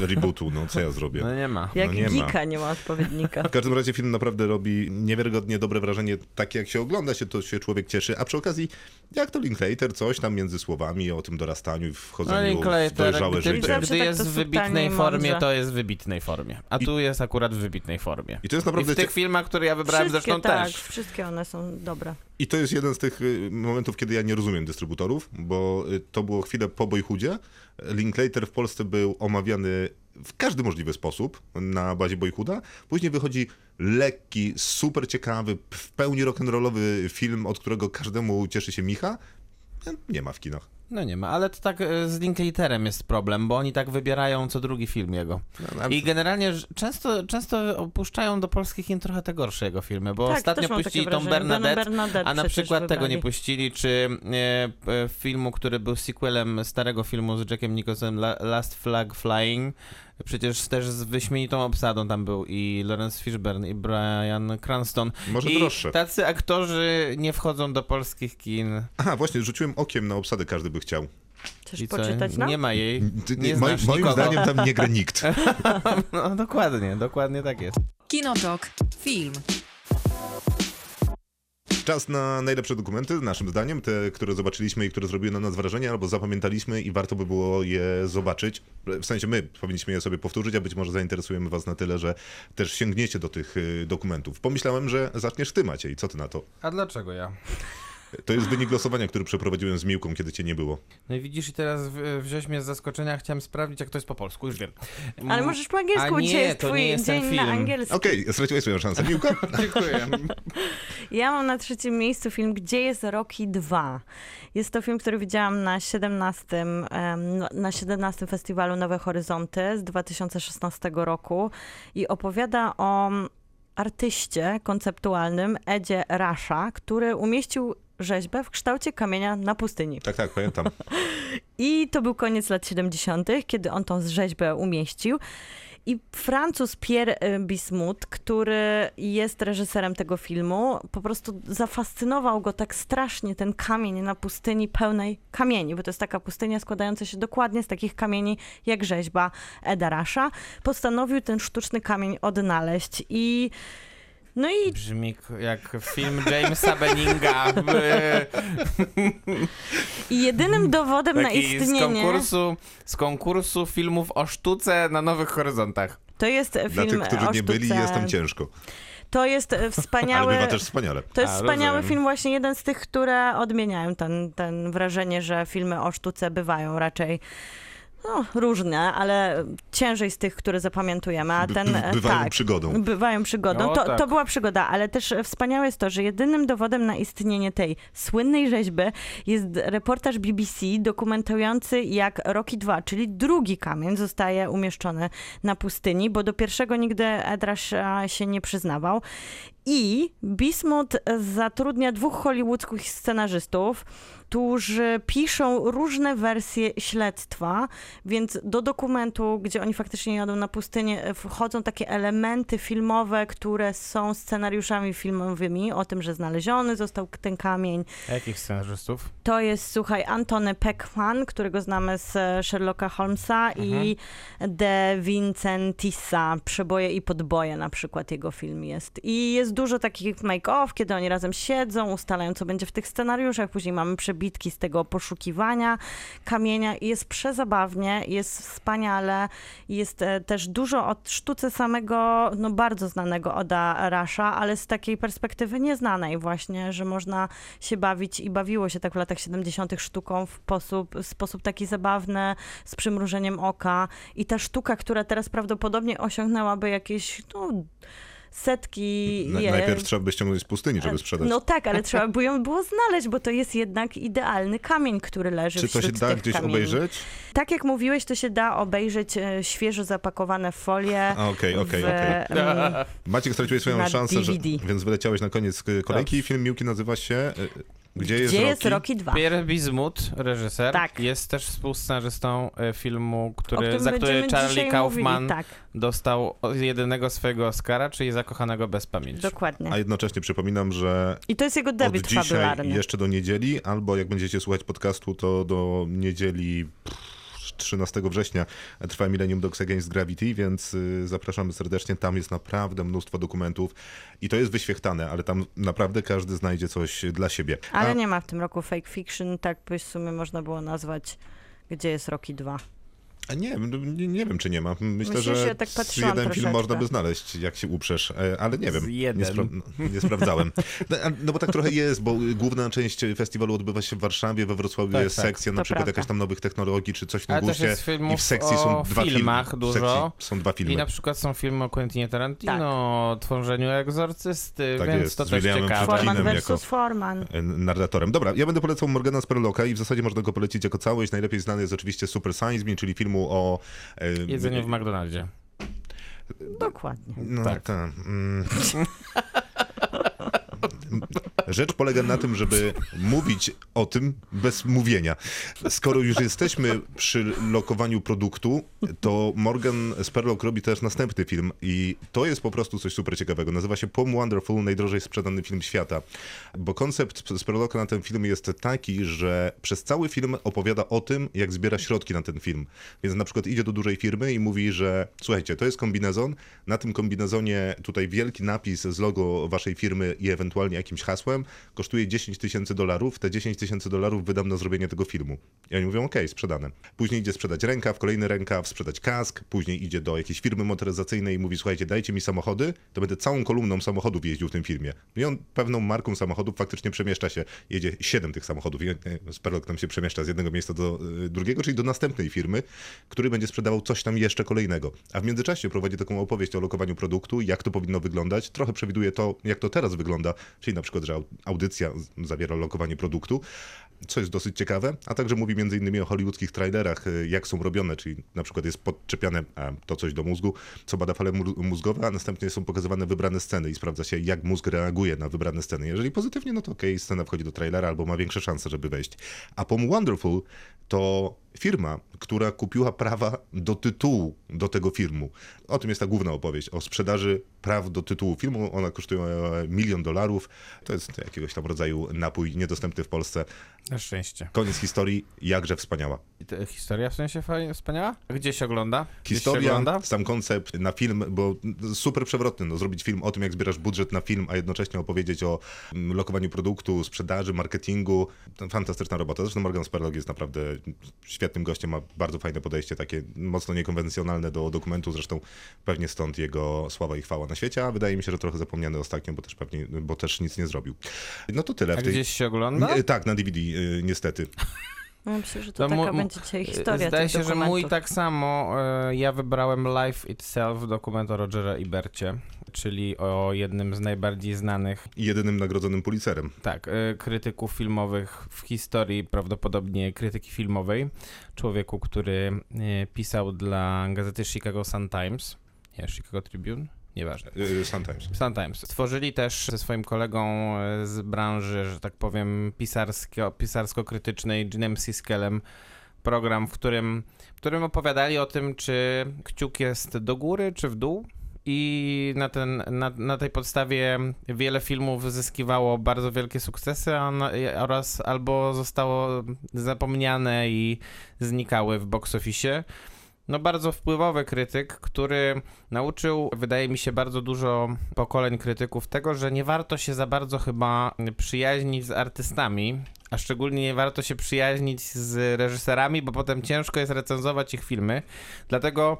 [SPEAKER 1] rebootu, no co ja zrobię.
[SPEAKER 3] No nie ma.
[SPEAKER 2] Jak
[SPEAKER 1] nie ma.
[SPEAKER 2] Gika nie ma odpowiednika.
[SPEAKER 1] W każdym razie film naprawdę robi niewiarygodnie dobre wrażenie. Tak jak się ogląda się, to się człowiek cieszy. A przy okazji, jak to Linklater, coś tam między słowami o tym dorastaniu i
[SPEAKER 3] No
[SPEAKER 1] wchodzeniu w
[SPEAKER 3] Linklater,
[SPEAKER 1] dojrzałe
[SPEAKER 3] gdy,
[SPEAKER 1] życie.
[SPEAKER 3] gdy
[SPEAKER 2] tak
[SPEAKER 3] jest
[SPEAKER 2] to
[SPEAKER 3] w wybitnej
[SPEAKER 2] i
[SPEAKER 3] formie,
[SPEAKER 2] mądrze.
[SPEAKER 3] to jest w wybitnej formie. A tu jest akurat w wybitnej formie.
[SPEAKER 1] I to jest
[SPEAKER 3] I
[SPEAKER 1] naprawdę
[SPEAKER 3] w tych
[SPEAKER 1] cie-
[SPEAKER 3] filmach, które ja wybrałem
[SPEAKER 2] Wszystkie,
[SPEAKER 3] zresztą
[SPEAKER 2] tak,
[SPEAKER 3] też.
[SPEAKER 2] wszystkie one są dobre.
[SPEAKER 1] I to jest jeden z tych y, momentów, kiedy ja nie rozumiem dystrybutorów, bo y, to było chwilę po Boyhoodzie. Linklater w Polsce był omawiany w każdy możliwy sposób na bazie Boyhooda. Później wychodzi lekki, super ciekawy, w pełni rock'n'rollowy film, od którego każdemu cieszy się Micha. Nie ma w kinach.
[SPEAKER 3] No nie ma, ale to tak e, z Linklaterem jest problem, bo oni tak wybierają co drugi film jego.
[SPEAKER 1] No,
[SPEAKER 3] I generalnie często, często opuszczają do polskich kin trochę te gorsze jego filmy, bo
[SPEAKER 2] tak,
[SPEAKER 3] ostatnio puścili tą. Bernadette,
[SPEAKER 2] Bernadette
[SPEAKER 3] a na przykład tego nie
[SPEAKER 2] wybrali.
[SPEAKER 3] puścili, czy e, e, filmu, który był sequelem starego filmu z Jackiem Nicholsonem, La, Last Flag Flying, przecież też z wyśmienitą obsadą tam był i Lawrence Fishburne i Brian Cranston.
[SPEAKER 1] Może
[SPEAKER 3] I
[SPEAKER 1] droższe.
[SPEAKER 3] tacy aktorzy nie wchodzą do polskich kin.
[SPEAKER 1] Aha, właśnie, rzuciłem okiem na obsadę, każdy by chciał.
[SPEAKER 2] Chcesz
[SPEAKER 3] I co,
[SPEAKER 2] poczytać nam?
[SPEAKER 3] nie ma jej.
[SPEAKER 1] Ty-
[SPEAKER 3] Nie
[SPEAKER 1] moim
[SPEAKER 3] nikogo.
[SPEAKER 1] zdaniem tam nie gra nikt.
[SPEAKER 3] No dokładnie, dokładnie tak jest.
[SPEAKER 5] Kinotok. Film.
[SPEAKER 1] Czas na najlepsze dokumenty, naszym zdaniem, te, które zobaczyliśmy i które zrobiły na nas wrażenie, albo zapamiętaliśmy i warto by było je zobaczyć. W sensie my powinniśmy je sobie powtórzyć, a być może zainteresujemy was na tyle, że też sięgniecie do tych y, dokumentów. Pomyślałem, że zaczniesz ty, Maciej. Co ty na to?
[SPEAKER 3] A dlaczego ja?
[SPEAKER 1] To jest wynik losowania, który przeprowadziłem z Miłką, kiedy cię nie było.
[SPEAKER 3] No i widzisz, i teraz w- wziąłeś mnie z zaskoczenia, chciałem sprawdzić, jak to jest po polsku, już wiem.
[SPEAKER 2] Ale
[SPEAKER 3] Mm,
[SPEAKER 2] możesz po angielsku,
[SPEAKER 3] A nie,
[SPEAKER 2] jest
[SPEAKER 3] to
[SPEAKER 2] twój
[SPEAKER 3] nie jest ten
[SPEAKER 2] dzień
[SPEAKER 3] film.
[SPEAKER 2] na angielski.
[SPEAKER 1] Okej, straciłeś swoją szansę. Miłka?
[SPEAKER 3] Dziękuję.
[SPEAKER 2] Ja mam na trzecim miejscu film Gdzie jest Rocky 2. Jest to film, który widziałam na 17, em, no- na 17 festiwalu Nowe Horyzonty z 2016 roku i opowiada o artyście konceptualnym Edzie Rasha, który umieścił rzeźbę w kształcie kamienia na pustyni.
[SPEAKER 1] tak, tak, pamiętam.
[SPEAKER 2] I to był koniec lat 70., kiedy on tą rzeźbę umieścił. I Francuz Pierre y, Bismuth, który jest reżyserem tego filmu, po prostu zafascynował go tak strasznie ten kamień na pustyni pełnej kamieni, bo to jest taka pustynia składająca się dokładnie z takich kamieni jak rzeźba Eda Rasha. Postanowił ten sztuczny kamień odnaleźć i no i
[SPEAKER 3] Brzmi jak film Jamesa Benninga.
[SPEAKER 2] i jedynym dowodem na
[SPEAKER 3] Taki z
[SPEAKER 2] istnienie
[SPEAKER 3] konkursu, z konkursu filmów o sztuce na Nowych Horyzontach.
[SPEAKER 2] to jest
[SPEAKER 1] Dla
[SPEAKER 2] film
[SPEAKER 1] tych, którzy
[SPEAKER 2] o
[SPEAKER 1] nie byli,
[SPEAKER 2] sztuce-
[SPEAKER 1] jest tam ciężko.
[SPEAKER 2] To jest e,
[SPEAKER 1] Ale
[SPEAKER 2] wspaniały.
[SPEAKER 1] bywa też wspaniale.
[SPEAKER 2] To jest
[SPEAKER 3] A,
[SPEAKER 2] wspaniały
[SPEAKER 3] rozumiem.
[SPEAKER 2] film, właśnie jeden z tych, które odmieniają ten, ten wrażenie, że filmy o sztuce bywają raczej no, różne, ale ciężej z tych, które zapamiętujemy. A
[SPEAKER 1] By-
[SPEAKER 2] ten,
[SPEAKER 1] by-
[SPEAKER 2] e,
[SPEAKER 1] bywają
[SPEAKER 2] tak,
[SPEAKER 1] przygodą.
[SPEAKER 2] Bywają przygodą.
[SPEAKER 3] No,
[SPEAKER 2] to,
[SPEAKER 3] tak.
[SPEAKER 2] to była przygoda, ale też wspaniałe jest to, że jedynym dowodem na istnienie tej słynnej rzeźby jest reportaż BBC dokumentujący, jak Rocky 2, czyli drugi kamień, zostaje umieszczony na pustyni, bo do pierwszego nigdy Edrasz się nie przyznawał. I Bismuth zatrudnia dwóch hollywoodzkich scenarzystów, którzy piszą różne wersje śledztwa, więc do dokumentu, gdzie oni faktycznie jadą na pustynię, wchodzą takie elementy filmowe, które są scenariuszami filmowymi, o tym, że znaleziony został ten kamień.
[SPEAKER 3] A jakich scenarzystów?
[SPEAKER 2] To jest, słuchaj, Antony Peckman, którego znamy z e, Sherlocka Holmesa i De Vincentisa, Przeboje i Podboje na przykład jego film jest. I jest dużo takich make-off, kiedy oni razem siedzą, ustalają, co będzie w tych scenariuszach, później mamy przebitki z tego poszukiwania kamienia. Jest przezabawnie, jest wspaniale, jest e, też dużo od sztuce samego, no bardzo znanego Oda Rasha, ale z takiej perspektywy nieznanej właśnie, że można się bawić i bawiło się tak w latach 70. sztuką w sposób, w sposób taki zabawny, z przymrużeniem oka. I ta sztuka, która teraz prawdopodobnie osiągnęłaby jakieś, no, setki
[SPEAKER 1] Na,
[SPEAKER 2] je-
[SPEAKER 1] najpierw trzeba by ściągnąć z pustyni, żeby sprzedać.
[SPEAKER 2] no tak, ale trzeba by ją było znaleźć, bo to jest jednak idealny kamień, który leży
[SPEAKER 1] Czy to się da gdzieś
[SPEAKER 2] kamieni.
[SPEAKER 1] obejrzeć?
[SPEAKER 2] Tak jak mówiłeś, to się da obejrzeć e, świeżo zapakowane w folię.
[SPEAKER 1] Okej, okej, okej. Maciek straciłeś swoją szansę, że, więc wyleciałeś na koniec e, kolejki. Film Miłki nazywa się e, Gdzie jest
[SPEAKER 2] Gdzie
[SPEAKER 1] Rocky?
[SPEAKER 2] jest Rocky 2?
[SPEAKER 3] Pierre Bismuth, reżyser,
[SPEAKER 2] Tak.
[SPEAKER 3] jest też współscenarzystą e, filmu, który, za który Charlie Kaufman
[SPEAKER 2] Mówili. Tak,
[SPEAKER 3] dostał jedynego swojego Oscara, czyli Zakochanego bez pamięci.
[SPEAKER 2] dokładnie.
[SPEAKER 1] A jednocześnie przypominam, że
[SPEAKER 2] I to jest jego debiut
[SPEAKER 1] od dzisiaj
[SPEAKER 2] fabularny.
[SPEAKER 1] jeszcze do niedzieli, albo jak będziecie słuchać podcastu, to do niedzieli pff, 13 września trwa Millennium Dogs Against Gravity, więc y, zapraszamy serdecznie. Tam jest naprawdę mnóstwo dokumentów i to jest wyświechtane, ale tam naprawdę każdy znajdzie coś dla siebie.
[SPEAKER 2] Ale
[SPEAKER 1] A-
[SPEAKER 2] nie ma w tym roku fake fiction, tak by w sumie można było nazwać, gdzie jest Rocky 2.
[SPEAKER 1] Nie, nie, nie wiem, czy nie ma. Myślę,
[SPEAKER 2] Myślisz,
[SPEAKER 1] że
[SPEAKER 2] ja tak
[SPEAKER 1] jeden film
[SPEAKER 2] troszeczkę.
[SPEAKER 1] można by znaleźć, jak się uprzesz, e, ale nie wiem. Nie, spra- no, nie sprawdzałem. No, no bo tak trochę jest, bo główna część festiwalu odbywa się w Warszawie, we Wrocławiu
[SPEAKER 3] Tak,
[SPEAKER 1] jest
[SPEAKER 3] tak.
[SPEAKER 1] sekcja na przykład
[SPEAKER 2] prawda.
[SPEAKER 1] jakaś tam nowych technologii, czy coś w tym guście. I w sekcji są dwa
[SPEAKER 3] filmach
[SPEAKER 1] filmy.
[SPEAKER 3] dużo.
[SPEAKER 1] Są dwa filmy.
[SPEAKER 3] I na przykład są filmy o Quentinie Tarantino, o tworzeniu egzorcysty,
[SPEAKER 1] Tak
[SPEAKER 3] więc
[SPEAKER 1] jest,
[SPEAKER 3] to też ciekawe.
[SPEAKER 2] Forman versus Forman.
[SPEAKER 1] e, narratorem. Dobra, ja będę polecał Morgana Spurlocka i w zasadzie można go polecić jako całość. Najlepiej znany jest oczywiście Super Size Me, czyli filmu o... e,
[SPEAKER 3] Jedzenie w McDonaldzie.
[SPEAKER 2] Dokładnie.
[SPEAKER 1] No
[SPEAKER 3] Tak.
[SPEAKER 1] tak. Mm. Rzecz polega na tym, żeby mówić o tym bez mówienia. Skoro już jesteśmy przy lokowaniu produktu, to Morgan Spurlock robi też następny film i to jest po prostu coś super ciekawego. Nazywa się Pom Wonderful, najdrożej sprzedany film świata. Bo koncept Spurlocka na ten film jest taki, że przez cały film opowiada o tym, jak zbiera środki na ten film. Więc na przykład idzie do dużej firmy i mówi, że słuchajcie, to jest kombinezon, na tym kombinezonie tutaj wielki napis z logo waszej firmy i ewentualnie jakimś hasłem kosztuje 10 tysięcy dolarów, te 10 tysięcy dolarów wydam na zrobienie tego filmu. I oni mówią, okej, sprzedane. Później idzie sprzedać rękaw, kolejny rękaw, sprzedać kask, później idzie do jakiejś firmy motoryzacyjnej i mówi, słuchajcie, dajcie mi samochody, to będę całą kolumną samochodów jeździł w tym filmie. No I on pewną marką samochodów faktycznie przemieszcza się, jedzie siedem tych samochodów i e, Sperlock tam się przemieszcza z jednego miejsca do e, drugiego, czyli do następnej firmy, który będzie sprzedawał coś tam jeszcze kolejnego. A w międzyczasie prowadzi taką opowieść o lokowaniu produktu, jak to powinno wyglądać. Trochę przewiduje to, jak to teraz wygląda, czyli na przykład, że au- audycja zawiera lokowanie produktu, co jest dosyć ciekawe, a także mówi innymi o hollywoodzkich trailerach, y, jak są robione, czyli na przykład jest podczepiane to coś do mózgu, co bada fale mózgowe, a następnie są pokazywane wybrane sceny i sprawdza się, jak mózg reaguje na wybrane sceny. Jeżeli pozytywnie, no to okej, scena wchodzi do trailera albo ma większe szanse, żeby wejść. A Pom Wonderful to firma, która kupiła prawa do tytułu do tego filmu. O tym jest ta główna opowieść, o sprzedaży praw do tytułu filmu. Ona kosztuje e, milion dolarów. To jest jakiegoś tam rodzaju napój niedostępny w Polsce.
[SPEAKER 3] Na szczęście.
[SPEAKER 1] Koniec historii, jakże wspaniała.
[SPEAKER 3] Historia w sensie fajnie, wspaniała? Gdzie się ogląda? Gdzieś się
[SPEAKER 1] Historia,
[SPEAKER 3] ogląda?
[SPEAKER 1] sam koncept na film, bo super przewrotny, no, zrobić film o tym, jak zbierasz budżet na film, a jednocześnie opowiedzieć o mm, lokowaniu produktu, sprzedaży, marketingu. Fantastyczna robota. Zresztą Morgan Spurlock jest naprawdę świetnym gościem, ma bardzo fajne podejście, takie mocno niekonwencjonalne do dokumentu, zresztą pewnie stąd jego sława i chwała na świecie, a wydaje mi się, że trochę zapomniany ostatnio, bo też pewnie, bo też nic nie zrobił. No to tyle
[SPEAKER 3] A
[SPEAKER 1] w tej...
[SPEAKER 3] gdzieś się ogląda?
[SPEAKER 1] Nie, Tak, na DVD y, niestety.
[SPEAKER 2] No, myślę, że to,
[SPEAKER 3] To mu-
[SPEAKER 2] taka będzie dzisiaj historia
[SPEAKER 3] Zdaje się, że
[SPEAKER 2] dokumentów.
[SPEAKER 3] mój tak samo. e, Ja wybrałem Life Itself, dokument o Rogera Ibercie, czyli o jednym z najbardziej znanych
[SPEAKER 1] I jedynym nagrodzonym Pulitzerem.
[SPEAKER 3] tak, e, krytyków filmowych w historii, prawdopodobnie krytyki filmowej. Człowieku, który e, pisał dla gazety Chicago Sun-Times, nie, Chicago Tribune. Nieważne.
[SPEAKER 1] Y, Sun Times.
[SPEAKER 3] Sun Times. Stworzyli też ze swoim kolegą e, z branży, że tak powiem, pisarsko, pisarsko-krytycznej, Ginem Siskelem, program, w którym, w którym opowiadali o tym, czy kciuk jest do góry, czy w dół. I na, ten, na, na tej podstawie wiele filmów zyskiwało bardzo wielkie sukcesy, a oraz albo zostało zapomniane i znikały w box office. No bardzo wpływowy krytyk, który nauczył, wydaje mi się, bardzo dużo pokoleń krytyków tego, że nie warto się za bardzo chyba przyjaźnić z artystami, a szczególnie nie warto się przyjaźnić z reżyserami, bo potem ciężko jest recenzować ich filmy. Dlatego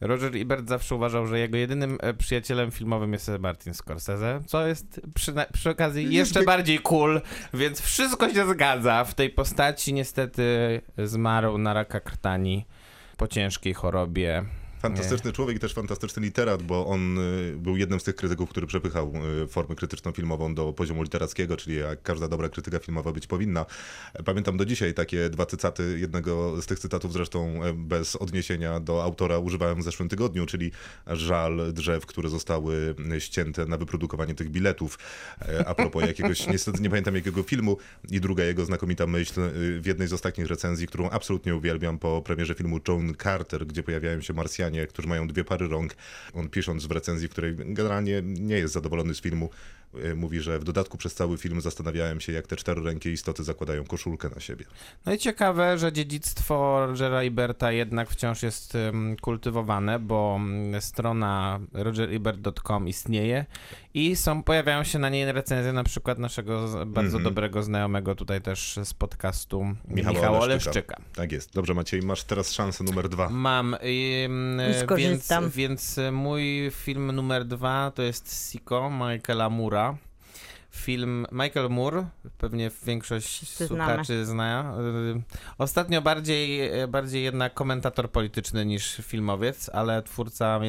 [SPEAKER 3] Roger Ebert zawsze uważał, że jego jedynym e, przyjacielem filmowym jest Martin Scorsese, co jest przy, przy okazji jeszcze bardziej cool, więc wszystko się zgadza. W tej postaci niestety zmarł na raka krtani po ciężkiej chorobie.
[SPEAKER 1] Fantastyczny człowiek i też fantastyczny literat, bo on y, był jednym z tych krytyków, który przepychał y, formę krytyczno-filmową do poziomu literackiego, czyli jak każda dobra krytyka filmowa być powinna. Pamiętam do dzisiaj takie dwa cytaty, jednego z tych cytatów zresztą e, bez odniesienia do autora używałem w zeszłym tygodniu, czyli żal drzew, które zostały ścięte na wyprodukowanie tych biletów. E, A propos jakiegoś, niestety nie pamiętam jakiego filmu i druga jego znakomita myśl y, w jednej z ostatnich recenzji, którą absolutnie uwielbiam po premierze filmu John Carter, gdzie pojawiają się Marsjanie, którzy mają dwie pary rąk. On pisząc w recenzji, w której generalnie nie jest zadowolony z filmu, mówi, że w dodatku przez cały film zastanawiałem się, jak te czterorękie istoty zakładają koszulkę na siebie.
[SPEAKER 3] No i ciekawe, że dziedzictwo Rogera Eberta jednak wciąż jest kultywowane, bo mm, strona rogerebert.com istnieje i są, pojawiają się na niej recenzje na przykład naszego bardzo
[SPEAKER 1] Mhm.
[SPEAKER 3] dobrego znajomego tutaj też z podcastu
[SPEAKER 1] Michała
[SPEAKER 3] Michała,
[SPEAKER 1] Oleszczyka.
[SPEAKER 3] Oleszczyka.
[SPEAKER 1] Tak jest. Dobrze Maciej, masz teraz szansę numer dwa.
[SPEAKER 3] Mam, ym,
[SPEAKER 2] I
[SPEAKER 3] więc, więc mój film numer dwa to jest Siko Michaela Mura. Film Michael Moore, pewnie większość
[SPEAKER 2] Wszyscy
[SPEAKER 3] słuchaczy zna. Y, Ostatnio bardziej, bardziej jednak komentator polityczny niż filmowiec, ale twórca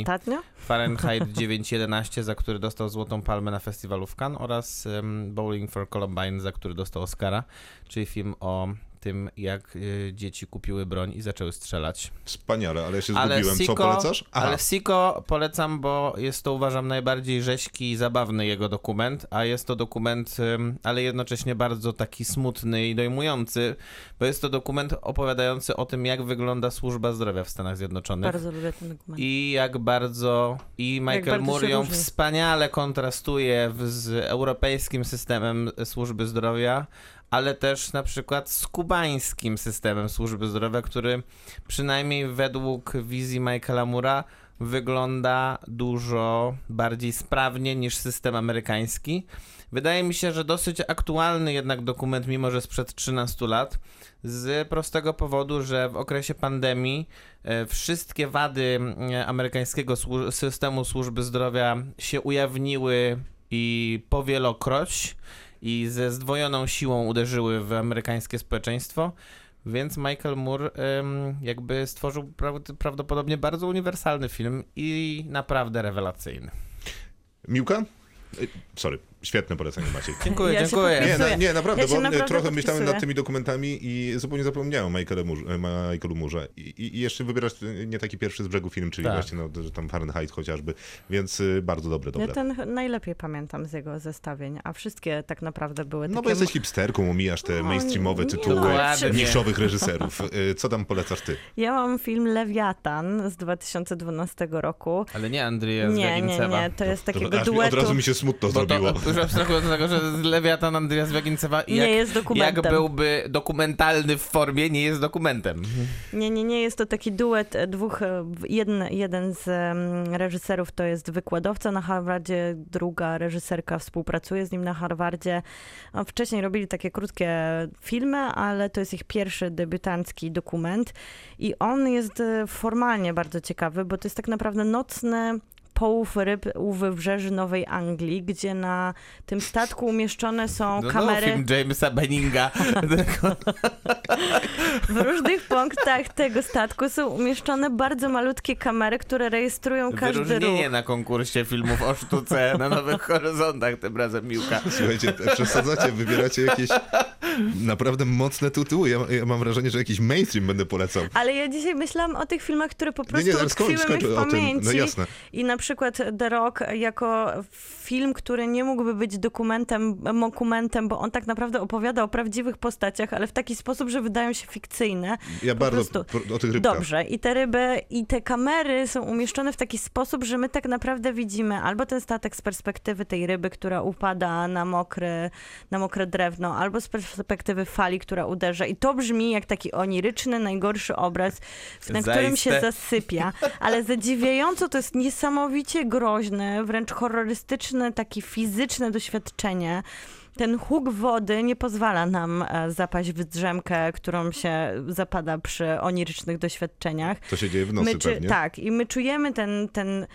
[SPEAKER 2] Ostatnio?
[SPEAKER 3] Fahrenheit 911, za który dostał Złotą Palmę na festiwalu w Cannes oraz Bowling for Columbine, za który dostał Oscara, czyli film o tym, jak y, dzieci kupiły broń i zaczęły strzelać.
[SPEAKER 1] Wspaniale, ale ja się
[SPEAKER 3] Ale
[SPEAKER 1] zgubiłem. Co
[SPEAKER 3] Siko,
[SPEAKER 1] polecasz? Aha.
[SPEAKER 3] ale Siko polecam, bo jest to uważam najbardziej rzeźki i zabawny jego dokument, a jest to dokument, ale jednocześnie bardzo taki smutny i dojmujący, bo jest to dokument opowiadający o tym, jak wygląda służba zdrowia w Stanach Zjednoczonych.
[SPEAKER 2] Bardzo lubię ten dokument.
[SPEAKER 3] I jak bardzo i Michael Moore ją wspaniale kontrastuje w, z europejskim systemem służby zdrowia, ale też na przykład z kubańskim systemem służby zdrowia, który przynajmniej według wizji Michaela Moore'a wygląda dużo bardziej sprawnie niż system amerykański. Wydaje mi się, że dosyć aktualny jednak dokument, mimo że sprzed 13 lat, z prostego powodu, że w okresie pandemii e, wszystkie wady e, amerykańskiego systemu służby zdrowia się ujawniły i powielokroć i ze zdwojoną siłą uderzyły w amerykańskie społeczeństwo. Więc Michael Moore em, jakby stworzył pra- prawdopodobnie bardzo uniwersalny film i naprawdę rewelacyjny.
[SPEAKER 1] Miłka? Y, Sorry, świetne polecenie Maciej.
[SPEAKER 3] Dziękuję,
[SPEAKER 2] Ja
[SPEAKER 3] dziękuję.
[SPEAKER 1] Nie, na, nie, naprawdę,
[SPEAKER 2] Ja
[SPEAKER 1] bo
[SPEAKER 2] naprawdę
[SPEAKER 1] trochę myślałem
[SPEAKER 2] podpisuję.
[SPEAKER 1] nad tymi dokumentami i zupełnie zapomniałem o Michaelu Murze, Michaelu Murze. I, I jeszcze wybierasz y, nie taki pierwszy z brzegu film, czyli
[SPEAKER 3] Tak.
[SPEAKER 1] właśnie no, że tam Fahrenheit chociażby, więc y, bardzo dobre, dobre.
[SPEAKER 2] Ja ten najlepiej pamiętam z jego zestawień, a wszystkie tak naprawdę były
[SPEAKER 1] No
[SPEAKER 2] takie...
[SPEAKER 1] bo jesteś hipsterką, omijasz te
[SPEAKER 2] No,
[SPEAKER 1] mainstreamowe tytuły
[SPEAKER 3] no,
[SPEAKER 1] niszowych reżyserów. Y, Co tam polecasz ty?
[SPEAKER 2] Ja mam film Lewiatan z 2012 roku.
[SPEAKER 3] Ale nie Andrija
[SPEAKER 2] Nie, nie, nie, to jest takiego
[SPEAKER 1] To
[SPEAKER 2] duetu.
[SPEAKER 1] Od razu mi się smutno
[SPEAKER 3] Bo to,
[SPEAKER 1] zrobiło.
[SPEAKER 3] Już abstrahując od tego, że Lewiatan Andrija Zwiagincewa
[SPEAKER 2] Nie
[SPEAKER 3] jak,
[SPEAKER 2] jest dokumentem.
[SPEAKER 3] jak byłby dokumentalny w formie, nie jest dokumentem.
[SPEAKER 2] Nie, nie, nie, jest to taki duet dwóch, e, jeden, jeden z reżyserów to jest wykładowca na Harvardzie, druga reżyserka współpracuje z nim na Harvardzie. Wcześniej robili takie krótkie filmy, ale to jest ich pierwszy debiutancki dokument i on jest e, formalnie bardzo ciekawy, bo to jest tak naprawdę nocny połów ryb u wybrzeży Nowej Anglii, gdzie na tym statku umieszczone są
[SPEAKER 3] No,
[SPEAKER 2] kamery...
[SPEAKER 3] no, film Jamesa Benninga.
[SPEAKER 2] W różnych punktach tego statku są umieszczone bardzo malutkie kamery, które rejestrują każdy ruch.
[SPEAKER 3] Wyróżnienie na konkursie filmów o sztuce na Nowych Horyzontach, tym razem Miłka.
[SPEAKER 1] Słuchajcie, przesadzacie, wybieracie jakieś Naprawdę mocne tytuły. Ja, ja mam wrażenie, że jakiś mainstream będę polecał.
[SPEAKER 2] Ale ja dzisiaj myślałam o tych filmach, które po prostu
[SPEAKER 1] nie, ale skończ, skończ
[SPEAKER 2] w
[SPEAKER 1] o tym.
[SPEAKER 2] pamięci.
[SPEAKER 1] No jasne.
[SPEAKER 2] I na przykład The Rock jako film, który nie mógłby być dokumentem, mokumentem, bo on tak naprawdę opowiada o prawdziwych postaciach, ale w taki sposób, że wydają się fikcyjne.
[SPEAKER 1] Ja
[SPEAKER 2] Po
[SPEAKER 1] bardzo
[SPEAKER 2] prostu.
[SPEAKER 1] pro- o tych rybkach.
[SPEAKER 2] Dobrze, i te ryby, i te kamery są umieszczone w taki sposób, że my tak naprawdę widzimy albo ten statek z perspektywy tej ryby, która upada na mokre, na mokre drewno, albo z perspektywy fali, która uderza. I to brzmi jak taki oniryczny, najgorszy obraz, na którym się
[SPEAKER 3] Zaiste.
[SPEAKER 2] zasypia. Ale zadziwiająco to jest niesamowicie groźne, wręcz horrorystyczne, takie fizyczne doświadczenie. Ten huk wody nie pozwala nam e, zapaść w drzemkę, którą się zapada przy onirycznych doświadczeniach.
[SPEAKER 1] To się dzieje w nocy
[SPEAKER 2] My
[SPEAKER 1] pewnie.
[SPEAKER 2] Tak, i my czujemy ten, ten,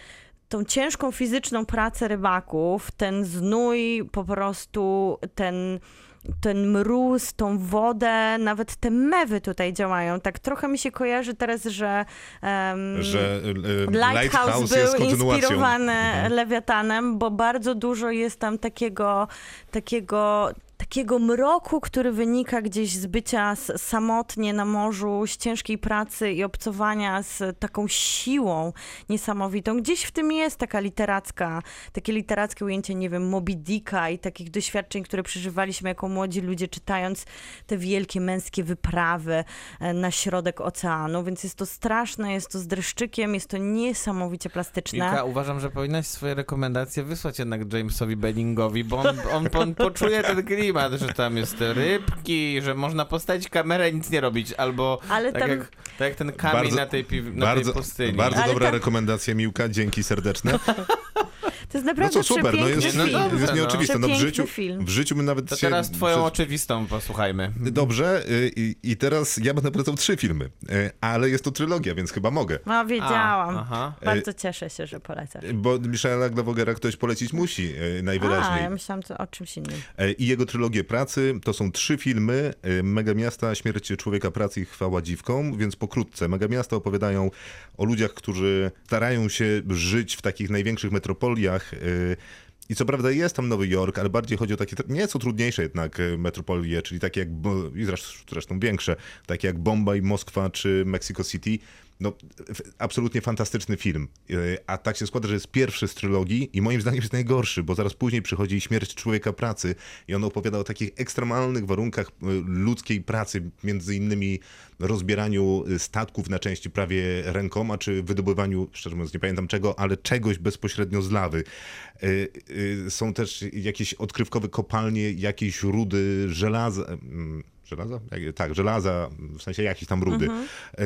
[SPEAKER 2] tą ciężką fizyczną pracę rybaków, ten znój, po prostu ten, ten mróz, tą wodę, nawet te mewy tutaj działają. Tak trochę mi się kojarzy teraz, że, em,
[SPEAKER 1] Że e,
[SPEAKER 2] Lighthouse,
[SPEAKER 1] Lighthouse
[SPEAKER 2] był inspirowany
[SPEAKER 1] Mhm.
[SPEAKER 2] Lewiatanem, bo bardzo dużo jest tam takiego, takiego, takiego mroku, który wynika gdzieś z bycia samotnie na morzu, z ciężkiej pracy i obcowania z taką siłą niesamowitą. Gdzieś w tym jest taka literacka, takie literackie ujęcie, nie wiem, Moby Dicka i takich doświadczeń, które przeżywaliśmy jako młodzi ludzie, czytając te wielkie męskie wyprawy e, na środek oceanu, więc jest to straszne, jest to z dreszczykiem, jest to niesamowicie plastyczne.
[SPEAKER 3] Milka, uważam, że powinnaś swoje rekomendacje wysłać jednak Jamesowi Benningowi, bo on, on, on poczuje ten klimat, że tam jest te rybki, że można postawić kamerę i nic nie robić, albo
[SPEAKER 2] Ale
[SPEAKER 3] tak,
[SPEAKER 2] tam-
[SPEAKER 3] jak, tak jak ten kamień
[SPEAKER 1] Bardzo-
[SPEAKER 3] na tej, piw- na
[SPEAKER 1] Bardzo,
[SPEAKER 3] tej pustyni.
[SPEAKER 1] bardzo
[SPEAKER 2] Ale
[SPEAKER 1] dobra
[SPEAKER 2] tam-
[SPEAKER 1] rekomendacja, Miłka, dzięki serdeczne.
[SPEAKER 2] To jest
[SPEAKER 1] No
[SPEAKER 2] naprawdę
[SPEAKER 1] co, super, no jest,
[SPEAKER 3] no
[SPEAKER 2] film.
[SPEAKER 1] jest
[SPEAKER 3] no.
[SPEAKER 1] nieoczywiste. No w życiu,
[SPEAKER 2] film.
[SPEAKER 1] w życiu my nawet
[SPEAKER 3] To
[SPEAKER 1] się...
[SPEAKER 3] teraz twoją
[SPEAKER 1] przez-
[SPEAKER 3] oczywistą posłuchajmy.
[SPEAKER 1] Dobrze, y, i, i teraz ja będę polecał trzy filmy, y, ale jest to trylogia, więc chyba mogę.
[SPEAKER 2] No, wiedziałam.
[SPEAKER 3] A, aha.
[SPEAKER 2] Bardzo cieszę się, że polecasz.
[SPEAKER 1] Bo Michela Glawogera ktoś polecić musi y,
[SPEAKER 2] A,
[SPEAKER 1] najwyraźniej.
[SPEAKER 2] ja myślałam to o czymś innym.
[SPEAKER 1] I jego trylogię pracy to są trzy filmy: Mega Miasta, Śmierć Człowieka Pracy i Chwała Dziwką. Więc pokrótce, Mega Miasta opowiadają o ludziach, którzy starają się żyć w takich największych metropoliach. E, I co prawda jest tam Nowy Jork, ale bardziej chodzi o takie nieco trudniejsze jednak e, metropolie, czyli takie jak, i zresztą większe, takie jak Bombaj, Moskwa czy Mexico City. No, absolutnie fantastyczny film. E, A tak się składa, że jest pierwszy z trylogii i moim zdaniem jest najgorszy, bo zaraz później przychodzi Śmierć Człowieka Pracy i on opowiada o takich ekstremalnych warunkach e, ludzkiej pracy, między innymi rozbieraniu e, statków na części prawie rękoma, czy wydobywaniu, szczerze mówiąc nie pamiętam czego, ale czegoś bezpośrednio z lawy. Są też jakieś odkrywkowe kopalnie, jakieś rudy żelaza. mm, Żelaza? Tak, żelaza, w sensie jakieś tam rudy. E,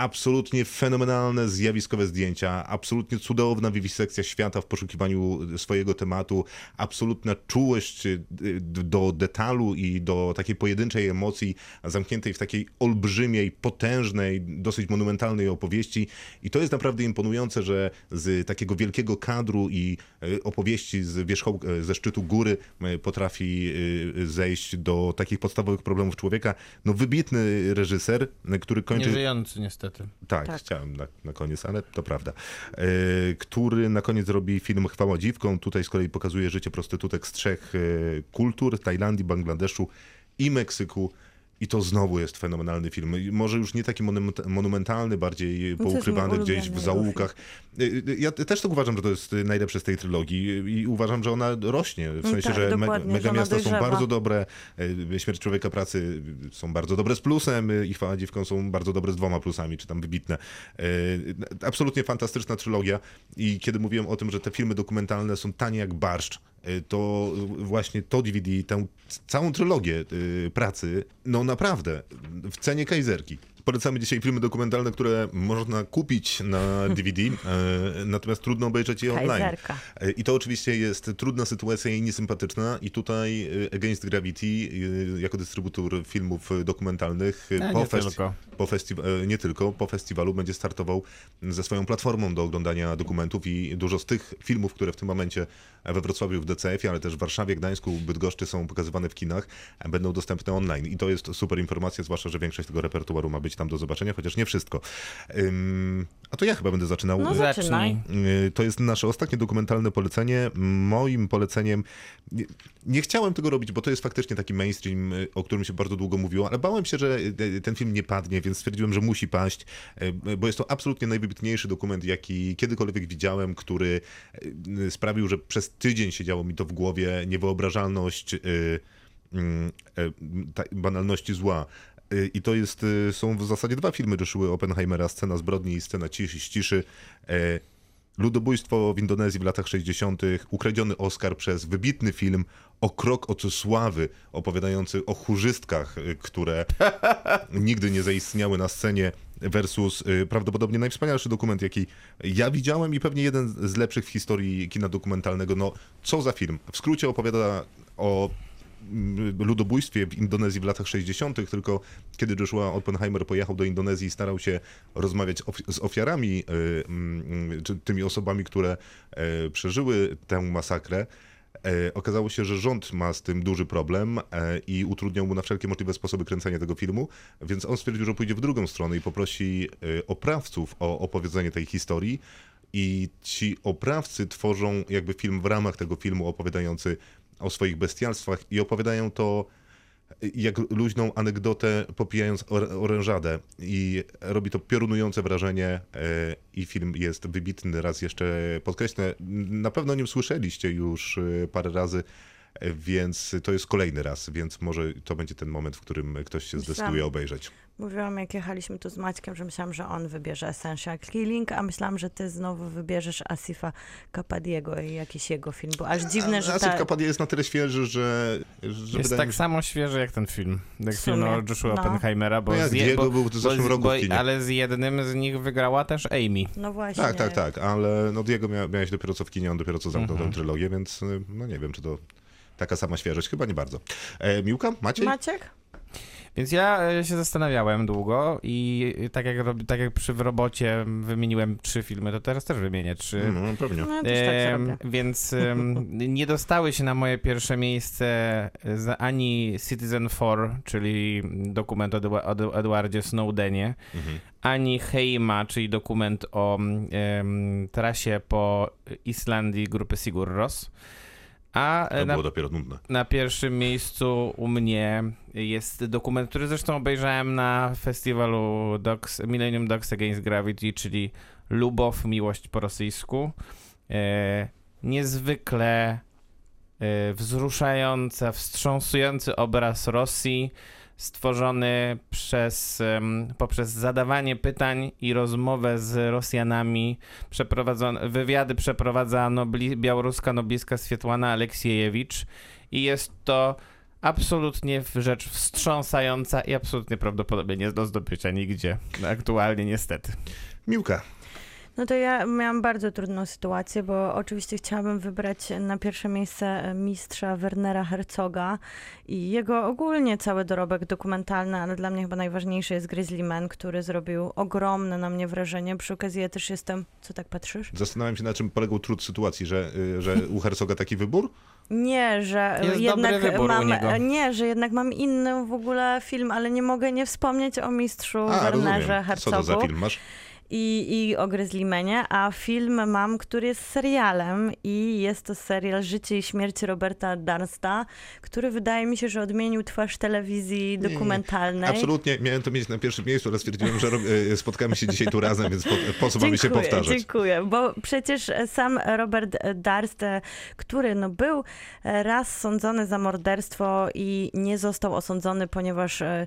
[SPEAKER 1] Absolutnie fenomenalne, zjawiskowe zdjęcia, absolutnie cudowna wiwisekcja świata w poszukiwaniu swojego tematu, absolutna czułość y, do detalu i do takiej pojedynczej emocji, zamkniętej w takiej olbrzymiej, potężnej, dosyć monumentalnej opowieści. I to jest naprawdę imponujące, że z takiego wielkiego kadru i y, opowieści z wierzchołka, ze szczytu góry y, potrafi y, zejść do takich podstawowych problemów człowieka. No wybitny reżyser, y, który kończy...
[SPEAKER 3] Nieżyjący niestety.
[SPEAKER 1] Tak,
[SPEAKER 2] Tak.
[SPEAKER 1] chciałem na, na koniec, ale to prawda. E, który na koniec robi film Chwała dziwką. Tutaj z kolei pokazuje życie prostytutek z trzech e, kultur, Tajlandii, Bangladeszu i Meksyku. I to znowu jest fenomenalny film. Może już nie taki monument, monumentalny, bardziej
[SPEAKER 2] to jest
[SPEAKER 1] poukrywany gdzieś w zaułkach. E, e, Ja też tak uważam, że to jest najlepsze z tej trylogii i uważam, że ona rośnie. W sensie,
[SPEAKER 2] tak,
[SPEAKER 1] że me, mega miasta są bardzo dobre. e, Śmierć człowieka pracy są bardzo dobre z plusem i Chwała dziewką są bardzo dobre z dwoma plusami, czy tam wybitne. Absolutnie fantastyczna trylogia i kiedy mówiłem o tym, że te filmy dokumentalne są tanie jak barszcz, to właśnie to DVD, tę całą trylogię e, pracy, no naprawdę, w cenie kajzerki. Polecamy dzisiaj filmy dokumentalne, które można kupić na DVD, e, natomiast trudno obejrzeć je online.
[SPEAKER 2] Kajzerka.
[SPEAKER 1] E, I to oczywiście jest trudna sytuacja i niesympatyczna. I tutaj e, Against Gravity, jako dystrybutor filmów dokumentalnych,
[SPEAKER 3] A,
[SPEAKER 1] po,
[SPEAKER 3] nie
[SPEAKER 1] festi-
[SPEAKER 3] tylko.
[SPEAKER 1] po festi- nie tylko, po festiwalu będzie startował ze swoją platformą do oglądania dokumentów i dużo z tych filmów, które w tym momencie we Wrocławiu w DCF-ie, ale też w Warszawie, Gdańsku, Bydgoszczy są pokazywane w kinach, będą dostępne online. I to jest super informacja, zwłaszcza, że większość tego repertuaru ma być tam do zobaczenia, chociaż nie wszystko. Ym, a to ja chyba będę zaczynał.
[SPEAKER 2] No zaczynaj.
[SPEAKER 1] Y, To jest nasze ostatnie dokumentalne polecenie. Moim poleceniem. Nie, nie chciałem tego robić, bo to jest faktycznie taki mainstream, y, o którym się bardzo długo mówiło, ale bałem się, że y, ten film nie padnie, więc stwierdziłem, że musi paść, bo jest to absolutnie najwybitniejszy dokument, jaki kiedykolwiek widziałem, który sprawił, że przez tydzień siedziało mi to w głowie. Niewyobrażalność. mm, banalności zła. Y, I to jest, y, są w zasadzie dwa filmy Joshua Oppenheimera, Scena zbrodni i Scena ciszy, ciszy. E, Ludobójstwo w Indonezji w latach 60., ukradziony Oscar przez wybitny film O krok od sławy, opowiadający o chórzystkach, y, które nigdy nie zaistniały na scenie, versus prawdopodobnie najwspanialszy dokument, jaki ja widziałem i pewnie jeden z lepszych w historii kina dokumentalnego. No, co za film? W skrócie opowiada o ludobójstwie w Indonezji w latach 60., tylko kiedy Joshua Oppenheimer pojechał do Indonezji i starał się rozmawiać z ofiarami, y, mm, czy tymi osobami, które e, przeżyły tę masakrę, e, okazało się, że rząd ma z tym duży problem e, i utrudniał mu na wszelkie możliwe sposoby kręcenia tego filmu, więc on stwierdził, że pójdzie w drugą stronę i poprosi e, oprawców o opowiedzenie tej historii. I ci oprawcy tworzą jakby film w ramach tego filmu opowiadający o swoich bestialstwach i opowiadają to jak luźną anegdotę popijając or- orężadę i robi to piorunujące wrażenie e, i film jest wybitny. Raz jeszcze podkreślę, na pewno o nim słyszeliście już e, parę razy, więc to jest kolejny raz, więc może to będzie ten moment, w którym ktoś się zdecyduje obejrzeć.
[SPEAKER 2] Mówiłam, jak jechaliśmy tu z Maćkiem, że myślałam, że on wybierze Essential Killing, a myślałam, że ty znowu wybierzesz Asifa Kapadiego i jakiś jego film, bo aż dziwne, że
[SPEAKER 1] Asif
[SPEAKER 2] ta...
[SPEAKER 1] Kapadia jest na tyle świeży, że, że
[SPEAKER 3] Jest tak
[SPEAKER 1] mi
[SPEAKER 3] samo świeży jak ten film. Jak film o Joshua
[SPEAKER 2] no.
[SPEAKER 3] Oppenheimera, bo,
[SPEAKER 1] No jak
[SPEAKER 3] z
[SPEAKER 1] Diego
[SPEAKER 3] bo,
[SPEAKER 1] był w zeszłym roku
[SPEAKER 3] bo, ale z jednym z nich wygrała też Amy.
[SPEAKER 2] No właśnie.
[SPEAKER 1] Tak, tak, tak, ale no Diego mia, miałeś dopiero co w kinie, on dopiero co zamknął
[SPEAKER 3] Mhm.
[SPEAKER 1] tę trylogię, więc y, no nie wiem, czy to taka sama świeżość, chyba nie bardzo. E, Miłka, Maciej?
[SPEAKER 2] Maciek?
[SPEAKER 3] Więc ja e, się zastanawiałem długo i tak jak, tak jak przy w robocie wymieniłem trzy filmy, to teraz też wymienię trzy.
[SPEAKER 1] Mm, pewnie.
[SPEAKER 2] No, też tak
[SPEAKER 3] więc em, nie dostały się na moje pierwsze miejsce za, ani Citizen 4, czyli dokument o, Edwa- o Edwardzie Snowdenie,
[SPEAKER 1] Mhm.
[SPEAKER 3] ani Heima, czyli dokument o em, trasie po Islandii grupy Sigur Ros. A e,
[SPEAKER 1] To
[SPEAKER 3] na,
[SPEAKER 1] było dopiero nudne.
[SPEAKER 3] na pierwszym miejscu u mnie jest dokument, który zresztą obejrzałem na festiwalu Dogs, Millennium Dogs Against Gravity, czyli Lubow, Miłość po rosyjsku. E, niezwykle e, wzruszający, wstrząsujący obraz Rosji, stworzony przez, poprzez zadawanie pytań i rozmowę z Rosjanami. Przeprowadzone, wywiady przeprowadza nobli, białoruska noblistka Swietłana Aleksiejewicz i jest to absolutnie rzecz wstrząsająca i absolutnie prawdopodobnie nie do zdobycia nigdzie. Aktualnie niestety.
[SPEAKER 1] Miłka.
[SPEAKER 2] No to ja miałam bardzo trudną sytuację, bo oczywiście chciałabym wybrać na pierwsze miejsce mistrza Wernera Herzoga i jego ogólnie cały dorobek dokumentalny, ale dla mnie chyba najważniejszy jest Grizzly Man, który zrobił ogromne na mnie wrażenie. Przy okazji ja też jestem... Co tak patrzysz?
[SPEAKER 1] Zastanawiam się, na czym polegał trud sytuacji, że, y, że u Herzoga taki wybór?
[SPEAKER 2] Nie, że
[SPEAKER 3] Jest
[SPEAKER 2] jednak mam, nie, że jednak mam inny w ogóle film, ale nie mogę nie wspomnieć o mistrzu
[SPEAKER 1] A,
[SPEAKER 2] Wernerze
[SPEAKER 1] rozumiem. Co to za
[SPEAKER 2] Herzogu.
[SPEAKER 1] film masz?
[SPEAKER 2] I, i o Grizzlymanie, a film mam, który jest serialem i jest to serial Życie i śmierć Roberta Darsta, który wydaje mi się, że odmienił twarz telewizji
[SPEAKER 1] Nie,
[SPEAKER 2] dokumentalnej.
[SPEAKER 1] Absolutnie, miałem to mieć na pierwszym miejscu, ale stwierdziłem, że y, spotkamy się dzisiaj tu razem, więc po, po co mamy się powtarzać?
[SPEAKER 2] Dziękuję, bo przecież sam Robert Darst, e, który no był e, raz sądzony za morderstwo i nie został osądzony, ponieważ e,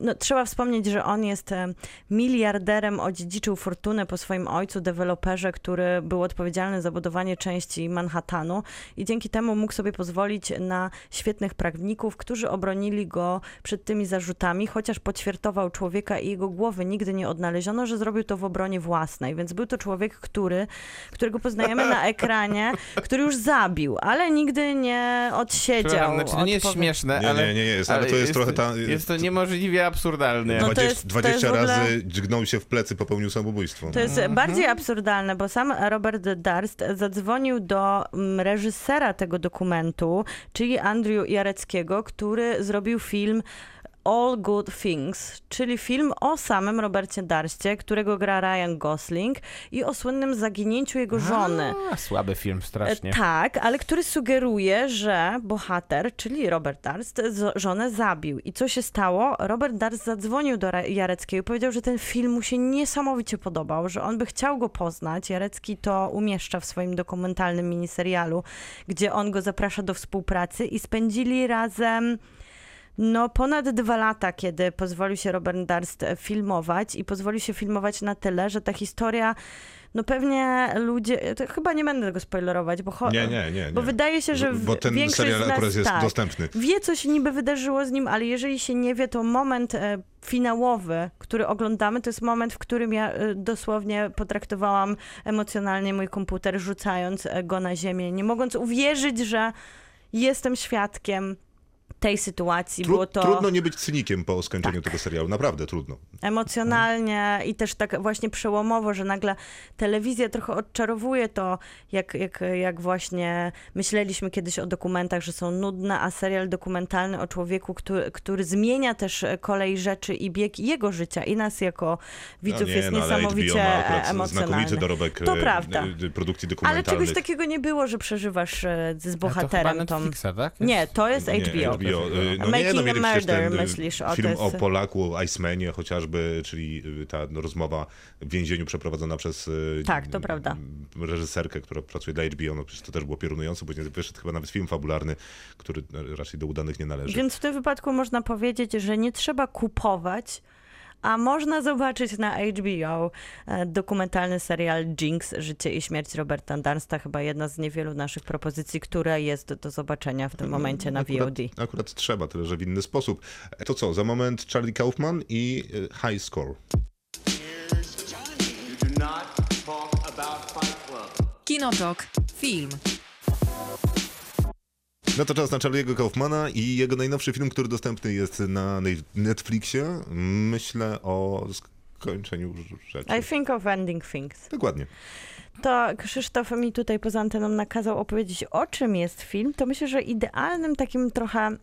[SPEAKER 2] no, trzeba wspomnieć, że on jest e, miliarderem, odziedziczył fortunę po swoim ojcu, deweloperze, który był odpowiedzialny za budowanie części Manhattanu i dzięki temu mógł sobie pozwolić na świetnych prawników, którzy obronili go przed tymi zarzutami, chociaż poćwiartował człowieka i jego głowy nigdy nie odnaleziono, że zrobił to w obronie własnej. Więc był to człowiek, który, którego poznajemy na ekranie, który już zabił, ale nigdy nie odsiedział.
[SPEAKER 3] Przepraszam, Znaczy, to nie jest
[SPEAKER 2] odpowie-
[SPEAKER 3] śmieszne,
[SPEAKER 1] Nie,
[SPEAKER 3] ale...
[SPEAKER 1] nie, nie jest, ale to jest trochę ta-
[SPEAKER 3] Jest to niemożliwie absurdalne.
[SPEAKER 2] No to
[SPEAKER 1] 20,
[SPEAKER 2] jest- to
[SPEAKER 1] 20
[SPEAKER 2] jest w ogóle-
[SPEAKER 1] razy dźgnął się w plecy, popełnił samobójstwo.
[SPEAKER 2] To jest bardziej absurdalne, bo sam Robert Darst zadzwonił do mm, reżysera tego dokumentu, czyli Andrew Jareckiego, który zrobił film All Good Things, czyli film o samym Robercie Darście, którego gra Ryan Gosling i o słynnym zaginięciu jego żony.
[SPEAKER 3] A, słaby film, strasznie.
[SPEAKER 2] E, Tak, ale który sugeruje, że bohater, czyli Robert Darst, żonę zabił. I co się stało? Robert Darst zadzwonił do Jareckiego i powiedział, że ten film mu się niesamowicie podobał, że on by chciał go poznać. Jarecki to umieszcza w swoim dokumentalnym miniserialu, gdzie on go zaprasza do współpracy i spędzili razem no, ponad dwa lata, kiedy pozwolił się Robert Darst filmować i pozwolił się filmować na tyle, że ta historia, no pewnie ludzie, chyba nie będę tego spoilerować, bo, cho-
[SPEAKER 1] Nie, nie, nie.
[SPEAKER 2] bo wydaje się, że w-
[SPEAKER 1] Bo ten
[SPEAKER 2] większość
[SPEAKER 1] serial
[SPEAKER 2] nas
[SPEAKER 1] jest
[SPEAKER 2] tak,
[SPEAKER 1] dostępny.
[SPEAKER 2] wie, co się niby wydarzyło z nim, ale jeżeli się nie wie, to moment e, finałowy, który oglądamy, to jest moment, w którym ja e, dosłownie potraktowałam emocjonalnie mój komputer, rzucając e, go na ziemię, nie mogąc uwierzyć, że jestem świadkiem tej sytuacji.
[SPEAKER 1] Tru-
[SPEAKER 2] Było to
[SPEAKER 1] Trudno nie być cynikiem po skończeniu
[SPEAKER 2] Tak.
[SPEAKER 1] tego serialu, naprawdę trudno.
[SPEAKER 2] emocjonalnie i też tak właśnie przełomowo, że nagle telewizja trochę odczarowuje to, jak, jak, jak właśnie myśleliśmy kiedyś o dokumentach, że są nudne, a serial dokumentalny o człowieku, który, który zmienia też kolej rzeczy i bieg jego życia i nas jako widzów
[SPEAKER 1] No nie,
[SPEAKER 2] jest
[SPEAKER 1] no, ale
[SPEAKER 2] niesamowicie emocjonalny.
[SPEAKER 1] Znakomity dorobek
[SPEAKER 2] To prawda.
[SPEAKER 1] e, produkcji
[SPEAKER 2] Ale
[SPEAKER 1] dokumentalnych.
[SPEAKER 2] czegoś takiego nie było, że przeżywasz e, z
[SPEAKER 3] A to chyba
[SPEAKER 2] bohaterem.
[SPEAKER 3] Netflixa, tak?
[SPEAKER 2] Nie, to jest
[SPEAKER 1] Nie,
[SPEAKER 2] HBO.
[SPEAKER 1] HBO. Y, No
[SPEAKER 2] Making
[SPEAKER 1] nie, no mieli przecież
[SPEAKER 2] Murder,
[SPEAKER 1] ten y,
[SPEAKER 2] myślisz, o,
[SPEAKER 1] film o Polaku, Icemanie chociażby, czyli y, ta no, rozmowa w więzieniu przeprowadzona przez
[SPEAKER 2] Tak, to prawda.
[SPEAKER 1] reżyserkę, która pracuje dla HBO, no przecież to też było piorunujące, później wyszedł chyba nawet film fabularny, który no, raczej do udanych nie należy.
[SPEAKER 2] Więc w tym wypadku można powiedzieć, że nie trzeba kupować, a można zobaczyć na HBO e, dokumentalny serial Jinx, Życie i śmierć Roberta Darsta, chyba jedna z niewielu naszych propozycji, która jest do zobaczenia w tym momencie na
[SPEAKER 1] akurat,
[SPEAKER 2] VOD.
[SPEAKER 1] Akurat trzeba, tyle że w inny sposób. To co, za moment Charlie Kaufman i y, High Score.
[SPEAKER 5] Kinotok. Film.
[SPEAKER 1] No to czas na Charlie'ego Kaufmana i jego najnowszy film, który dostępny jest na Netflixie. Myślę o skończeniu rzeczy.
[SPEAKER 2] I think of ending things.
[SPEAKER 1] Dokładnie.
[SPEAKER 2] To Krzysztof mi tutaj poza anteną nakazał opowiedzieć, o czym jest film. To myślę, że idealnym takim trochę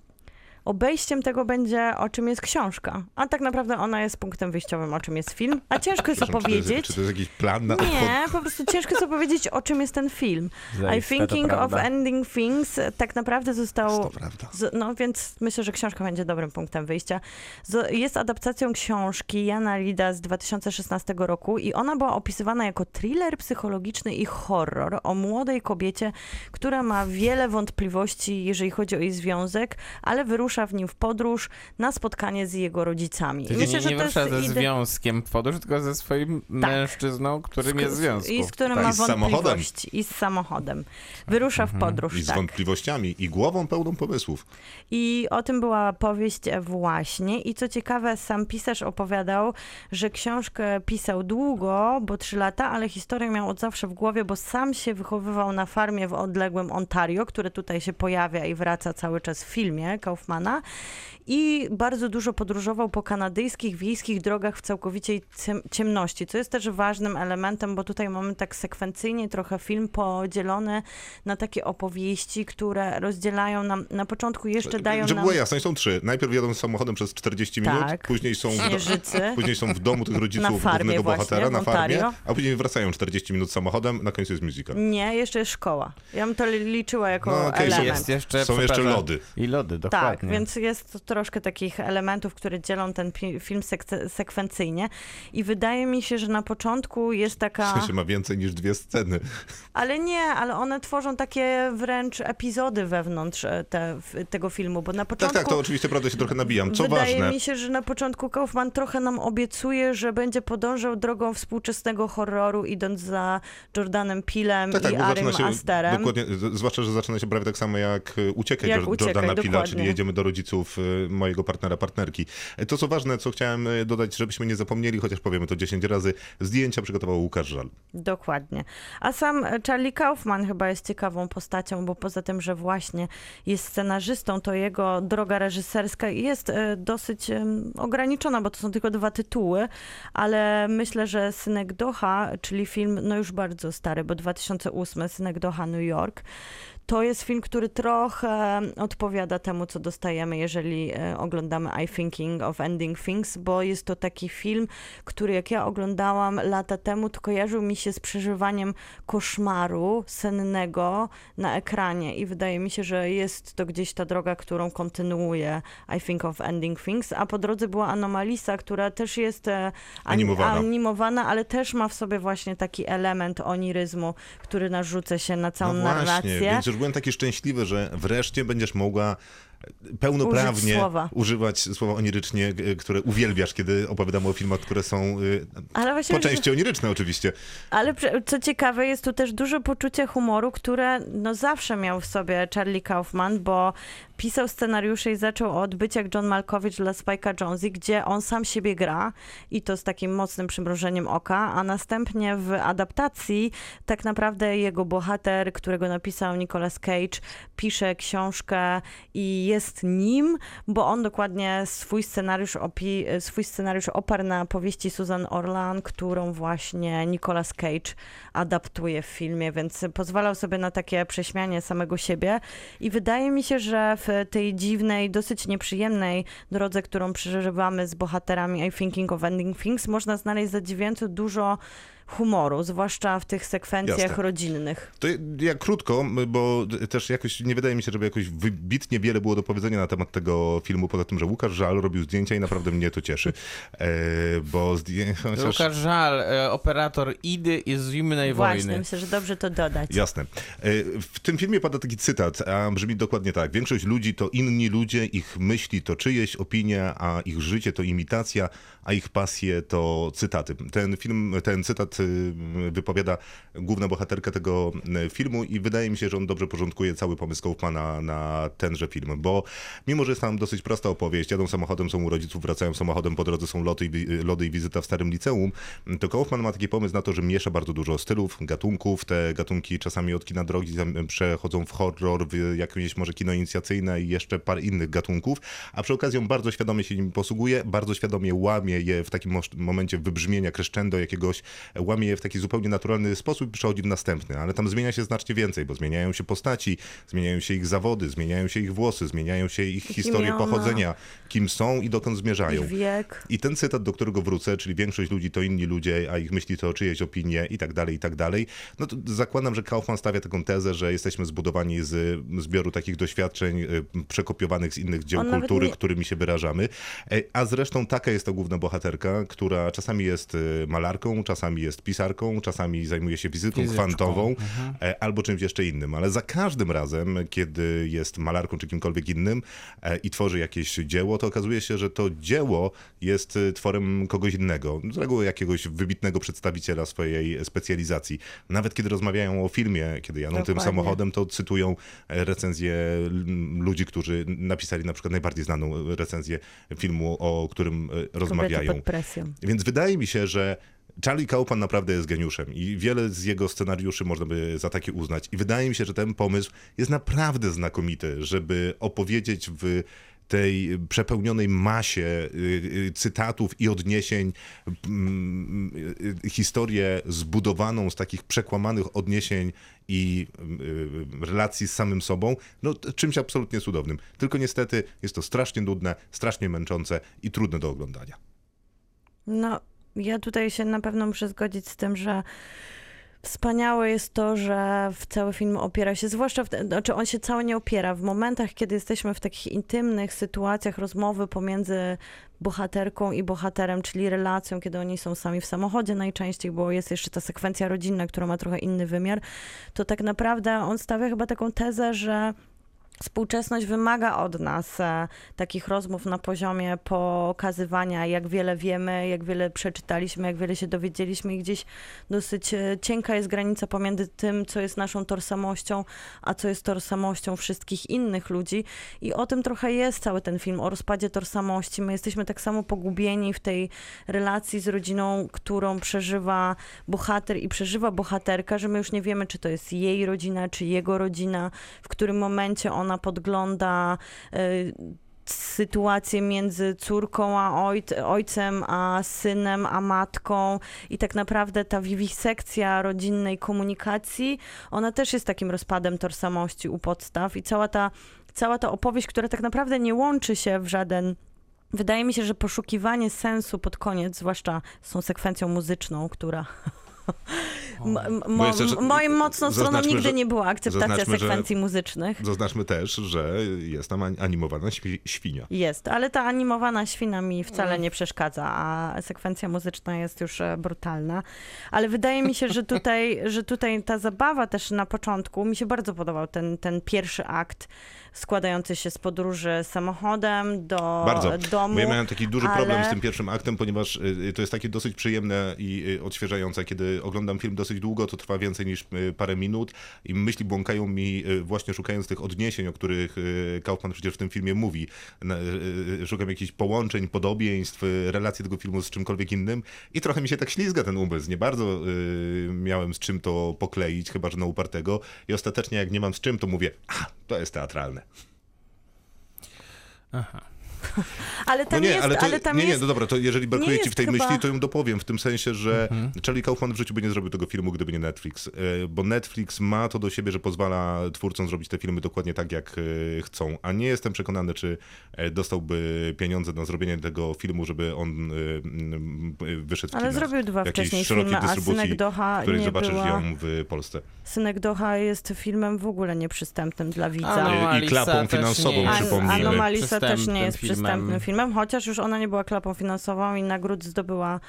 [SPEAKER 2] obejściem tego będzie, o czym jest książka. A tak naprawdę ona jest punktem wyjściowym, o czym jest film. A ciężko jest
[SPEAKER 1] Przepraszam, czy to jest-
[SPEAKER 2] opowiedzieć.
[SPEAKER 1] Czy to jest jakiś plan na
[SPEAKER 2] Nie, po prostu ciężko jest opowiedzieć, o czym jest ten film. I
[SPEAKER 3] Zaiste,
[SPEAKER 2] Thinking of. Ending Things tak naprawdę został...
[SPEAKER 1] To prawda.
[SPEAKER 2] Z, no więc myślę, że książka będzie dobrym punktem wyjścia. Z, jest adaptacją książki Jana Lida z 2016 roku i ona była opisywana jako thriller psychologiczny i horror o młodej kobiecie, która ma wiele wątpliwości, jeżeli chodzi o jej związek, ale wyrusza w nim w podróż na spotkanie z jego rodzicami.
[SPEAKER 3] Czyli
[SPEAKER 2] Myślę,
[SPEAKER 3] nie, nie
[SPEAKER 2] że to
[SPEAKER 3] wyrusza
[SPEAKER 2] jest
[SPEAKER 3] ze
[SPEAKER 2] Tak.
[SPEAKER 3] związkiem w podróż, tylko ze swoim mężczyzną, którym jest w związku.
[SPEAKER 2] I z którym
[SPEAKER 1] Tak,
[SPEAKER 2] ma
[SPEAKER 1] i z samochodem.
[SPEAKER 2] wątpliwości. I z samochodem. Wyrusza w podróż,
[SPEAKER 1] I z
[SPEAKER 2] tak.
[SPEAKER 1] wątpliwościami, i głową pełną pomysłów.
[SPEAKER 2] I o tym była powieść właśnie. I co ciekawe, sam pisarz opowiadał, że książkę pisał długo, bo trzy lata, ale historię miał od zawsze w głowie, bo sam się wychowywał na farmie w odległym Ontario, które tutaj się pojawia i wraca cały czas w filmie Kaufmana. I bardzo dużo podróżował po kanadyjskich wiejskich drogach w całkowitej ciem- ciemności, co jest też ważnym elementem, bo tutaj mamy tak sekwencyjnie trochę film podzielony na takie opowieści, które rozdzielają nam, na początku jeszcze dają
[SPEAKER 1] Żeby
[SPEAKER 2] nam...
[SPEAKER 1] było jasne, są trzy. Najpierw jadą samochodem przez 40 minut,
[SPEAKER 2] Tak.
[SPEAKER 1] później są, w do... Później są w domu tych rodziców głównego bohatera na farmie, a później wracają 40 minut samochodem, na końcu jest muzyka.
[SPEAKER 2] Nie, jeszcze jest szkoła. Ja bym to li- liczyła jako
[SPEAKER 1] No, okej,
[SPEAKER 2] element.
[SPEAKER 3] Jest jeszcze,
[SPEAKER 1] Są jeszcze lody.
[SPEAKER 3] I lody,
[SPEAKER 2] Tak,
[SPEAKER 3] dokładnie.
[SPEAKER 2] Więc jest troszkę takich elementów, które dzielą ten film sekce- sekwencyjnie. I wydaje mi się, że na początku jest taka.
[SPEAKER 1] sensie ma więcej niż dwie sceny.
[SPEAKER 2] Ale nie, ale one tworzą takie wręcz epizody wewnątrz e, te, tego filmu, bo na
[SPEAKER 1] Tak,
[SPEAKER 2] początku.
[SPEAKER 1] tak, to oczywiście prawda się trochę nabijam. Co
[SPEAKER 2] Wydaje
[SPEAKER 1] ważne,
[SPEAKER 2] mi się, że na początku Kaufman trochę nam obiecuje, że będzie podążał drogą współczesnego horroru, idąc za Jordanem Pilem
[SPEAKER 1] tak, tak,
[SPEAKER 2] i Arym
[SPEAKER 1] się,
[SPEAKER 2] Asterem.
[SPEAKER 1] dokładnie, zwłaszcza, że zaczyna się prawie tak samo jak e, Uciekaj,
[SPEAKER 2] Jak Uciekaj,
[SPEAKER 1] Jordana Pila,
[SPEAKER 2] dokładnie.
[SPEAKER 1] czyli jedziemy do rodziców e, mojego partnera, partnerki. To co ważne, co chciałem e, dodać, żebyśmy nie zapomnieli, chociaż powiemy to 10 razy, zdjęcia przygotował Łukasz Żal.
[SPEAKER 2] Dokładnie. A sam Charlie Kaufman chyba jest ciekawą postacią, bo poza tym, że właśnie jest scenarzystą, to jego droga reżyserska jest e, dosyć ograniczona, bo to są tylko dwa tytuły, ale myślę, że Synek Doha, czyli film no już bardzo stary, bo 2008 Synek Doha New York, to jest film, który trochę odpowiada temu, co dostajemy, jeżeli e, oglądamy I Thinking of Ending Things, bo jest to taki film, który jak ja oglądałam lata temu, to kojarzył mi się z przeżywaniem koszmaru sennego na ekranie i wydaje mi się, że jest to gdzieś ta droga, którą kontynuuje I Think of Ending Things, a po drodze była Anomalisa, która też jest e, ani-
[SPEAKER 1] Animowana.
[SPEAKER 2] animowana, ale też ma w sobie właśnie taki element oniryzmu, który narzuca się na całą
[SPEAKER 1] no właśnie,
[SPEAKER 2] narrację.
[SPEAKER 1] więc już byłem taki szczęśliwy, że wreszcie będziesz mogła pełnoprawnie
[SPEAKER 2] słowa.
[SPEAKER 1] używać słowa onirycznie, g- które uwielbiasz, kiedy opowiadamy o filmach, które są y,
[SPEAKER 2] Ale
[SPEAKER 1] po części oniryczne oczywiście.
[SPEAKER 2] ale co ciekawe, jest tu też duże poczucie humoru, które no zawsze miał w sobie Charlie Kaufman, bo pisał scenariusze i zaczął od być jak John Malkovich dla Spike'a Jonze, gdzie on sam siebie gra i to z takim mocnym przymrużeniem oka, a następnie w adaptacji tak naprawdę jego bohater, którego napisał Nicolas Cage, pisze książkę i jest nim, bo on dokładnie swój scenariusz, opi- swój scenariusz oparł na powieści Susan Orlan, którą właśnie Nicolas Cage adaptuje w filmie, więc pozwalał sobie na takie prześmianie samego siebie. I wydaje mi się, że w tej dziwnej, dosyć nieprzyjemnej drodze, którą przeżywamy z bohaterami I Thinking of Ending Things, można znaleźć zadziwiająco dużo humoru, zwłaszcza w tych sekwencjach
[SPEAKER 1] Jasne.
[SPEAKER 2] rodzinnych.
[SPEAKER 1] To ja krótko, bo też jakoś nie wydaje mi się, żeby jakoś wybitnie wiele było do powiedzenia na temat tego filmu, poza tym, że Łukasz Żal robił zdjęcia i naprawdę mnie to cieszy. E, bo zdjęcia... chociaż-
[SPEAKER 3] Lukasz Żal, e, operator Idy i Zimnej
[SPEAKER 2] Właśnie,
[SPEAKER 3] Wojny.
[SPEAKER 2] myślę, że dobrze to dodać.
[SPEAKER 1] Jasne. E, W tym filmie pada taki cytat, a brzmi dokładnie tak. Większość ludzi to inni ludzie, ich myśli to czyjeś opinie, a ich życie to imitacja, a ich pasje to cytaty. Ten film, ten cytat y, wypowiada główna bohaterka tego y, filmu i wydaje mi się, że on dobrze porządkuje cały pomysł Kaufmana na tenże film, bo mimo, że jest tam dosyć prosta opowieść, jadą samochodem, są u rodziców, wracają samochodem, po drodze są loty i, wi- lody i wizyta w starym liceum, to Kaufman ma taki pomysł na to, że miesza bardzo dużo stylów, gatunków, te gatunki czasami od kina drogi przechodzą w horror, w jakieś może kino inicjacyjne i jeszcze parę innych gatunków, a przy okazji bardzo świadomie się nim posługuje, bardzo świadomie łamie je w takim momencie wybrzmienia crescendo jakiegoś, łamie je w taki zupełnie naturalny sposób i przechodzi w następny, ale tam zmienia się znacznie więcej, bo zmieniają się postaci, zmieniają się ich zawody, zmieniają się ich włosy, zmieniają się ich historie pochodzenia, kim są i dokąd zmierzają.
[SPEAKER 2] Wiek.
[SPEAKER 1] I ten cytat, do którego wrócę, czyli większość ludzi to inni ludzie, a ich myśli to czyjeś opinie i tak dalej, i tak dalej, no to zakładam, że Kaufman stawia taką tezę, że jesteśmy zbudowani z zbioru takich doświadczeń y, przekopiowanych z innych dzieł
[SPEAKER 2] On
[SPEAKER 1] kultury,
[SPEAKER 2] nie-
[SPEAKER 1] którymi się wyrażamy. E, A zresztą taka jest ta główna bohaterka, która czasami jest y, malarką, czasami jest pisarką, czasami zajmuje się wizytą
[SPEAKER 3] Fizyczką.
[SPEAKER 1] kwantową, e, albo czymś jeszcze innym, ale za każdym razem, kiedy jest malarką czy kimkolwiek innym e, i tworzy jakieś dzieło, to okazuje się, że to dzieło jest e, tworem kogoś innego, z reguły jakiegoś wybitnego przedstawiciela swojej specjalizacji. Nawet kiedy rozmawiają o filmie, kiedy jadą tym
[SPEAKER 2] Dokładnie.
[SPEAKER 1] samochodem, to cytują e, recenzje ludzi, którzy napisali na przykład najbardziej znaną recenzję filmu, o którym rozmawiają. Więc wydaje mi się, że Charlie Kaufman naprawdę jest geniuszem i wiele z jego scenariuszy można by za takie uznać. I wydaje mi się, że ten pomysł jest naprawdę znakomity, żeby opowiedzieć w tej przepełnionej masie y, y, cytatów i odniesień mm, y, historię zbudowaną z takich przekłamanych odniesień i relacji z samym sobą, no czymś absolutnie cudownym. Tylko niestety jest to strasznie nudne, strasznie męczące i trudne do oglądania.
[SPEAKER 2] No, ja tutaj się na pewno muszę zgodzić z tym, że wspaniałe jest to, że w cały film opiera się, zwłaszcza, w, znaczy on się cały nie opiera. W momentach, kiedy jesteśmy w takich intymnych sytuacjach rozmowy pomiędzy bohaterką i bohaterem, czyli relacją, kiedy oni są sami w samochodzie najczęściej, bo jest jeszcze ta sekwencja rodzinna, która ma trochę inny wymiar, to tak naprawdę on stawia chyba taką tezę, że Współczesność wymaga od nas e, takich rozmów na poziomie pokazywania, jak wiele wiemy, jak wiele przeczytaliśmy, jak wiele się dowiedzieliśmy i gdzieś dosyć e, cienka jest granica pomiędzy tym, co jest naszą tożsamością, a co jest tożsamością wszystkich innych ludzi. I o tym trochę jest cały ten film, o rozpadzie tożsamości. My jesteśmy tak samo pogubieni w tej relacji z rodziną, którą przeżywa bohater i przeżywa bohaterka, że my już nie wiemy, czy to jest jej rodzina, czy jego rodzina, w którym momencie ona podgląda y, sytuację między córką a ojc- ojcem, a synem, a matką. I tak naprawdę ta wiwisekcja rodzinnej komunikacji, ona też jest takim rozpadem tożsamości u podstaw. I cała ta, cała ta opowieść, która tak naprawdę nie łączy się w żaden Wydaje mi się, że poszukiwanie sensu pod koniec, zwłaszcza z tą sekwencją muzyczną, która mo-
[SPEAKER 1] jeszcze,
[SPEAKER 2] moim mocną stroną nigdy
[SPEAKER 1] że-
[SPEAKER 2] nie była akceptacja
[SPEAKER 1] zaznaczmy, że-
[SPEAKER 2] sekwencji muzycznych.
[SPEAKER 1] Zaznaczmy też, że jest tam an- animowana świ- świnia.
[SPEAKER 2] Jest, ale ta animowana świna mi wcale nie przeszkadza, a sekwencja muzyczna jest już e, brutalna. Ale wydaje mi się, że tutaj, że tutaj ta zabawa też na początku, mi się bardzo podobał ten, ten pierwszy akt składający się z podróży samochodem do
[SPEAKER 1] Bardzo.
[SPEAKER 2] domu.
[SPEAKER 1] Ja miałem taki duży problem
[SPEAKER 2] ale-
[SPEAKER 1] z tym pierwszym aktem, ponieważ y, to jest takie dosyć przyjemne i y, odświeżające. Kiedy oglądam film dosyć długo, to trwa więcej niż y, parę minut i myśli błąkają mi y, właśnie szukając tych odniesień, o których y, Kaufman przecież w tym filmie mówi. Y, y, Szukam jakichś połączeń, podobieństw, y, relacji tego filmu z czymkolwiek innym i trochę mi się tak ślizga ten umysł. Nie bardzo y, miałem z czym to pokleić, chyba że na upartego i ostatecznie jak nie mam z czym, to mówię, a, to jest teatralne. Uh huh.
[SPEAKER 2] Ale tam
[SPEAKER 1] no nie,
[SPEAKER 2] jest,
[SPEAKER 1] ale, to,
[SPEAKER 2] ale tam
[SPEAKER 1] nie, nie,
[SPEAKER 2] jest
[SPEAKER 1] no dobra, to jeżeli brakuje ci w tej
[SPEAKER 2] chyba-
[SPEAKER 1] myśli, to ją dopowiem, w tym sensie, że
[SPEAKER 3] Mhm.
[SPEAKER 1] Charlie Kaufman w życiu by nie zrobił tego filmu, gdyby nie Netflix, e, bo Netflix ma to do siebie, że pozwala twórcom zrobić te filmy dokładnie tak, jak e, chcą, a nie jestem przekonany, czy e, dostałby pieniądze na zrobienie tego filmu, żeby on wyszedł w
[SPEAKER 2] Ale
[SPEAKER 1] kinach.
[SPEAKER 2] zrobił dwa
[SPEAKER 1] Jakiejś
[SPEAKER 2] wcześniej filmy, a
[SPEAKER 1] dystrybucji,
[SPEAKER 2] Synek Doha
[SPEAKER 1] której
[SPEAKER 2] nie
[SPEAKER 1] zobaczysz
[SPEAKER 2] była...
[SPEAKER 1] ją w Polsce.
[SPEAKER 2] Synek Doha jest filmem w ogóle nieprzystępnym dla widza.
[SPEAKER 3] Anomalisa
[SPEAKER 1] I klapą
[SPEAKER 3] nie
[SPEAKER 1] finansową,
[SPEAKER 2] An-
[SPEAKER 1] przypomnijmy.
[SPEAKER 2] Anomalisa też nie jest
[SPEAKER 3] filmem.
[SPEAKER 2] Przystępnym filmem, chociaż już ona nie była klapą finansową i nagród zdobyła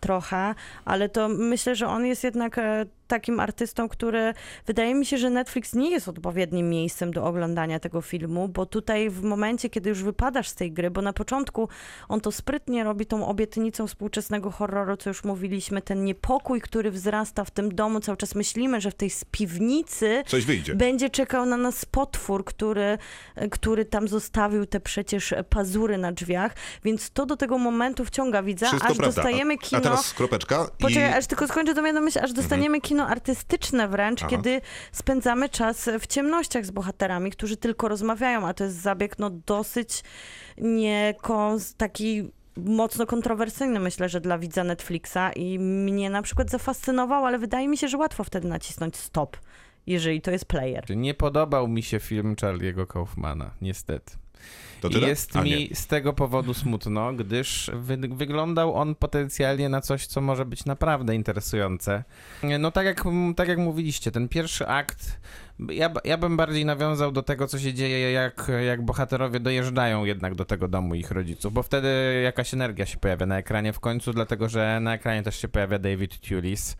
[SPEAKER 2] trochę, ale to myślę, że on jest jednak e, takim artystą, który wydaje mi się, że Netflix nie jest odpowiednim miejscem do oglądania tego filmu, bo tutaj w momencie, kiedy już wypadasz z tej gry, bo na początku on to sprytnie robi tą obietnicą współczesnego horroru, co już mówiliśmy, ten niepokój, który wzrasta w tym domu, cały czas myślimy, że w tej piwnicy będzie czekał na nas potwór, który, który tam zostawił te przecież pazury na drzwiach, więc to do tego momentu wciąga widza,
[SPEAKER 1] Wszystko
[SPEAKER 2] aż
[SPEAKER 1] prawda.
[SPEAKER 2] dostajemy kino...
[SPEAKER 1] a teraz kropeczka
[SPEAKER 2] Poczekaj,
[SPEAKER 1] i... Mhm.
[SPEAKER 2] aż tylko skończę tą jedną myśl, aż dostaniemy kino artystyczne wręcz,
[SPEAKER 1] Aha.
[SPEAKER 2] kiedy spędzamy czas w ciemnościach z bohaterami, którzy tylko rozmawiają, a to jest zabieg no dosyć nie taki mocno kontrowersyjny, myślę, że dla widza Netflixa i mnie na przykład zafascynował, ale wydaje mi się, że łatwo wtedy nacisnąć stop, jeżeli to jest player.
[SPEAKER 3] Nie podobał mi się film Charlie'ego Kaufmana, niestety. Jest
[SPEAKER 1] A,
[SPEAKER 3] mi
[SPEAKER 1] nie.
[SPEAKER 3] z tego powodu smutno, gdyż wy wyglądał on potencjalnie na coś, co może być naprawdę interesujące. No tak jak, tak jak mówiliście, ten pierwszy akt, ja, ja bym bardziej nawiązał do tego, co się dzieje, jak, jak bohaterowie dojeżdżają jednak do tego domu ich rodziców, bo wtedy jakaś energia się pojawia na ekranie w końcu, dlatego że na ekranie też się pojawia David Tulis,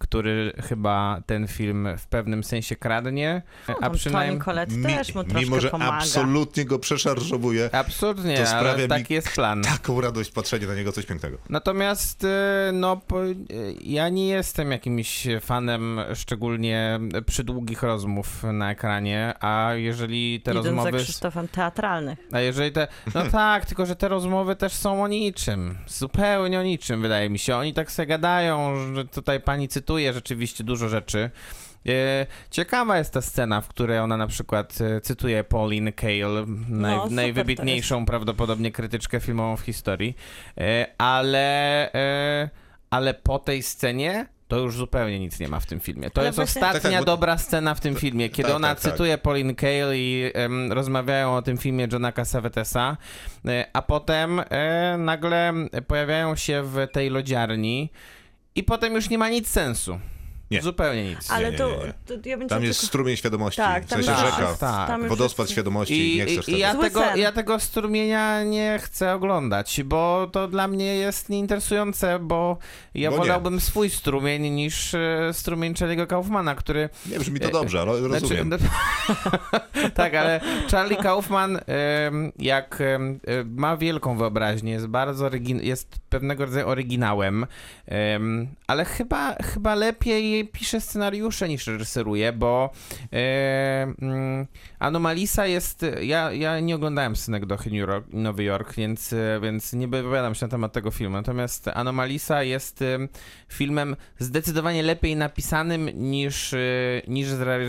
[SPEAKER 3] który chyba ten film w pewnym sensie kradnie, a
[SPEAKER 2] Tam
[SPEAKER 3] przynajmniej...
[SPEAKER 1] Mi-
[SPEAKER 2] też mu troszkę
[SPEAKER 1] mimo, że
[SPEAKER 2] pomaga.
[SPEAKER 1] absolutnie go przeszarżowuje,
[SPEAKER 3] Absolutnie,
[SPEAKER 1] To sprawia
[SPEAKER 3] ale
[SPEAKER 1] mi
[SPEAKER 3] taki jest plan.
[SPEAKER 1] taką radość patrzenie na niego, coś pięknego.
[SPEAKER 3] Natomiast e, no, e, ja nie jestem jakimś fanem szczególnie przydługich rozmów na ekranie, a jeżeli te
[SPEAKER 2] Idąc za
[SPEAKER 3] rozmowy...
[SPEAKER 2] Krzysztofem teatralnych.
[SPEAKER 3] A jeżeli te... No tak, tylko że te rozmowy też są o niczym. Zupełnie o niczym, wydaje mi się. Oni tak sobie gadają, że tutaj pani cytuje rzeczywiście dużo rzeczy. E, Ciekawa jest ta scena, w której ona na przykład e, cytuje Pauline Kael, naj,
[SPEAKER 2] super to
[SPEAKER 3] najwybitniejszą prawdopodobnie krytyczkę filmową w historii, E, ale, ale po tej scenie to już zupełnie nic nie ma w tym filmie. To
[SPEAKER 2] Ale
[SPEAKER 3] jest
[SPEAKER 2] właśnie-
[SPEAKER 3] ostatnia
[SPEAKER 1] Tak, tak, bo-
[SPEAKER 3] dobra scena w tym filmie, kiedy
[SPEAKER 1] tak,
[SPEAKER 3] ona
[SPEAKER 1] tak, tak.
[SPEAKER 3] cytuje Pauline Kael i em, rozmawiają o tym filmie Johna Cassavetesa, a potem e, nagle pojawiają się w tej lodziarni i potem już nie ma nic sensu.
[SPEAKER 1] Nie.
[SPEAKER 3] Zupełnie nic.
[SPEAKER 2] Ale
[SPEAKER 1] nie,
[SPEAKER 2] to,
[SPEAKER 1] nie, nie.
[SPEAKER 2] to ja bym
[SPEAKER 1] Tam jest
[SPEAKER 2] tylko...
[SPEAKER 1] strumień świadomości,
[SPEAKER 2] Tak,
[SPEAKER 1] w
[SPEAKER 2] tam
[SPEAKER 1] sensie
[SPEAKER 3] już
[SPEAKER 1] rzeka,
[SPEAKER 3] jest- tak.
[SPEAKER 2] tam
[SPEAKER 1] wodospad
[SPEAKER 2] jest-
[SPEAKER 1] świadomości,
[SPEAKER 3] I,
[SPEAKER 1] nie chcesz
[SPEAKER 3] i, ja,
[SPEAKER 2] Zły
[SPEAKER 3] tego,
[SPEAKER 2] sen.
[SPEAKER 3] ja tego strumienia nie chcę oglądać, bo to dla mnie jest nieinteresujące, bo ja
[SPEAKER 1] Bo nie.
[SPEAKER 3] wolałbym swój strumień niż e, strumień Charlie'ego Kaufmana, który
[SPEAKER 1] Nie brzmi to
[SPEAKER 3] E,
[SPEAKER 1] dobrze, ale
[SPEAKER 3] Znaczy,
[SPEAKER 1] rozumiem.
[SPEAKER 3] no, tak, ale Charlie Kaufman jak e, ma wielką wyobraźnię, jest bardzo orygin- jest pewnego rodzaju oryginałem, em, ale chyba, chyba lepiej bardziej pisze scenariusze niż reżyseruje, bo e, mm, Anomalisa jest. Ja, ja nie oglądałem Synecdochy New York, Nowy Jork, więc, więc nie wypowiadam się na temat tego filmu. Natomiast Anomalisa jest e, filmem zdecydowanie lepiej napisanym niż, e, niż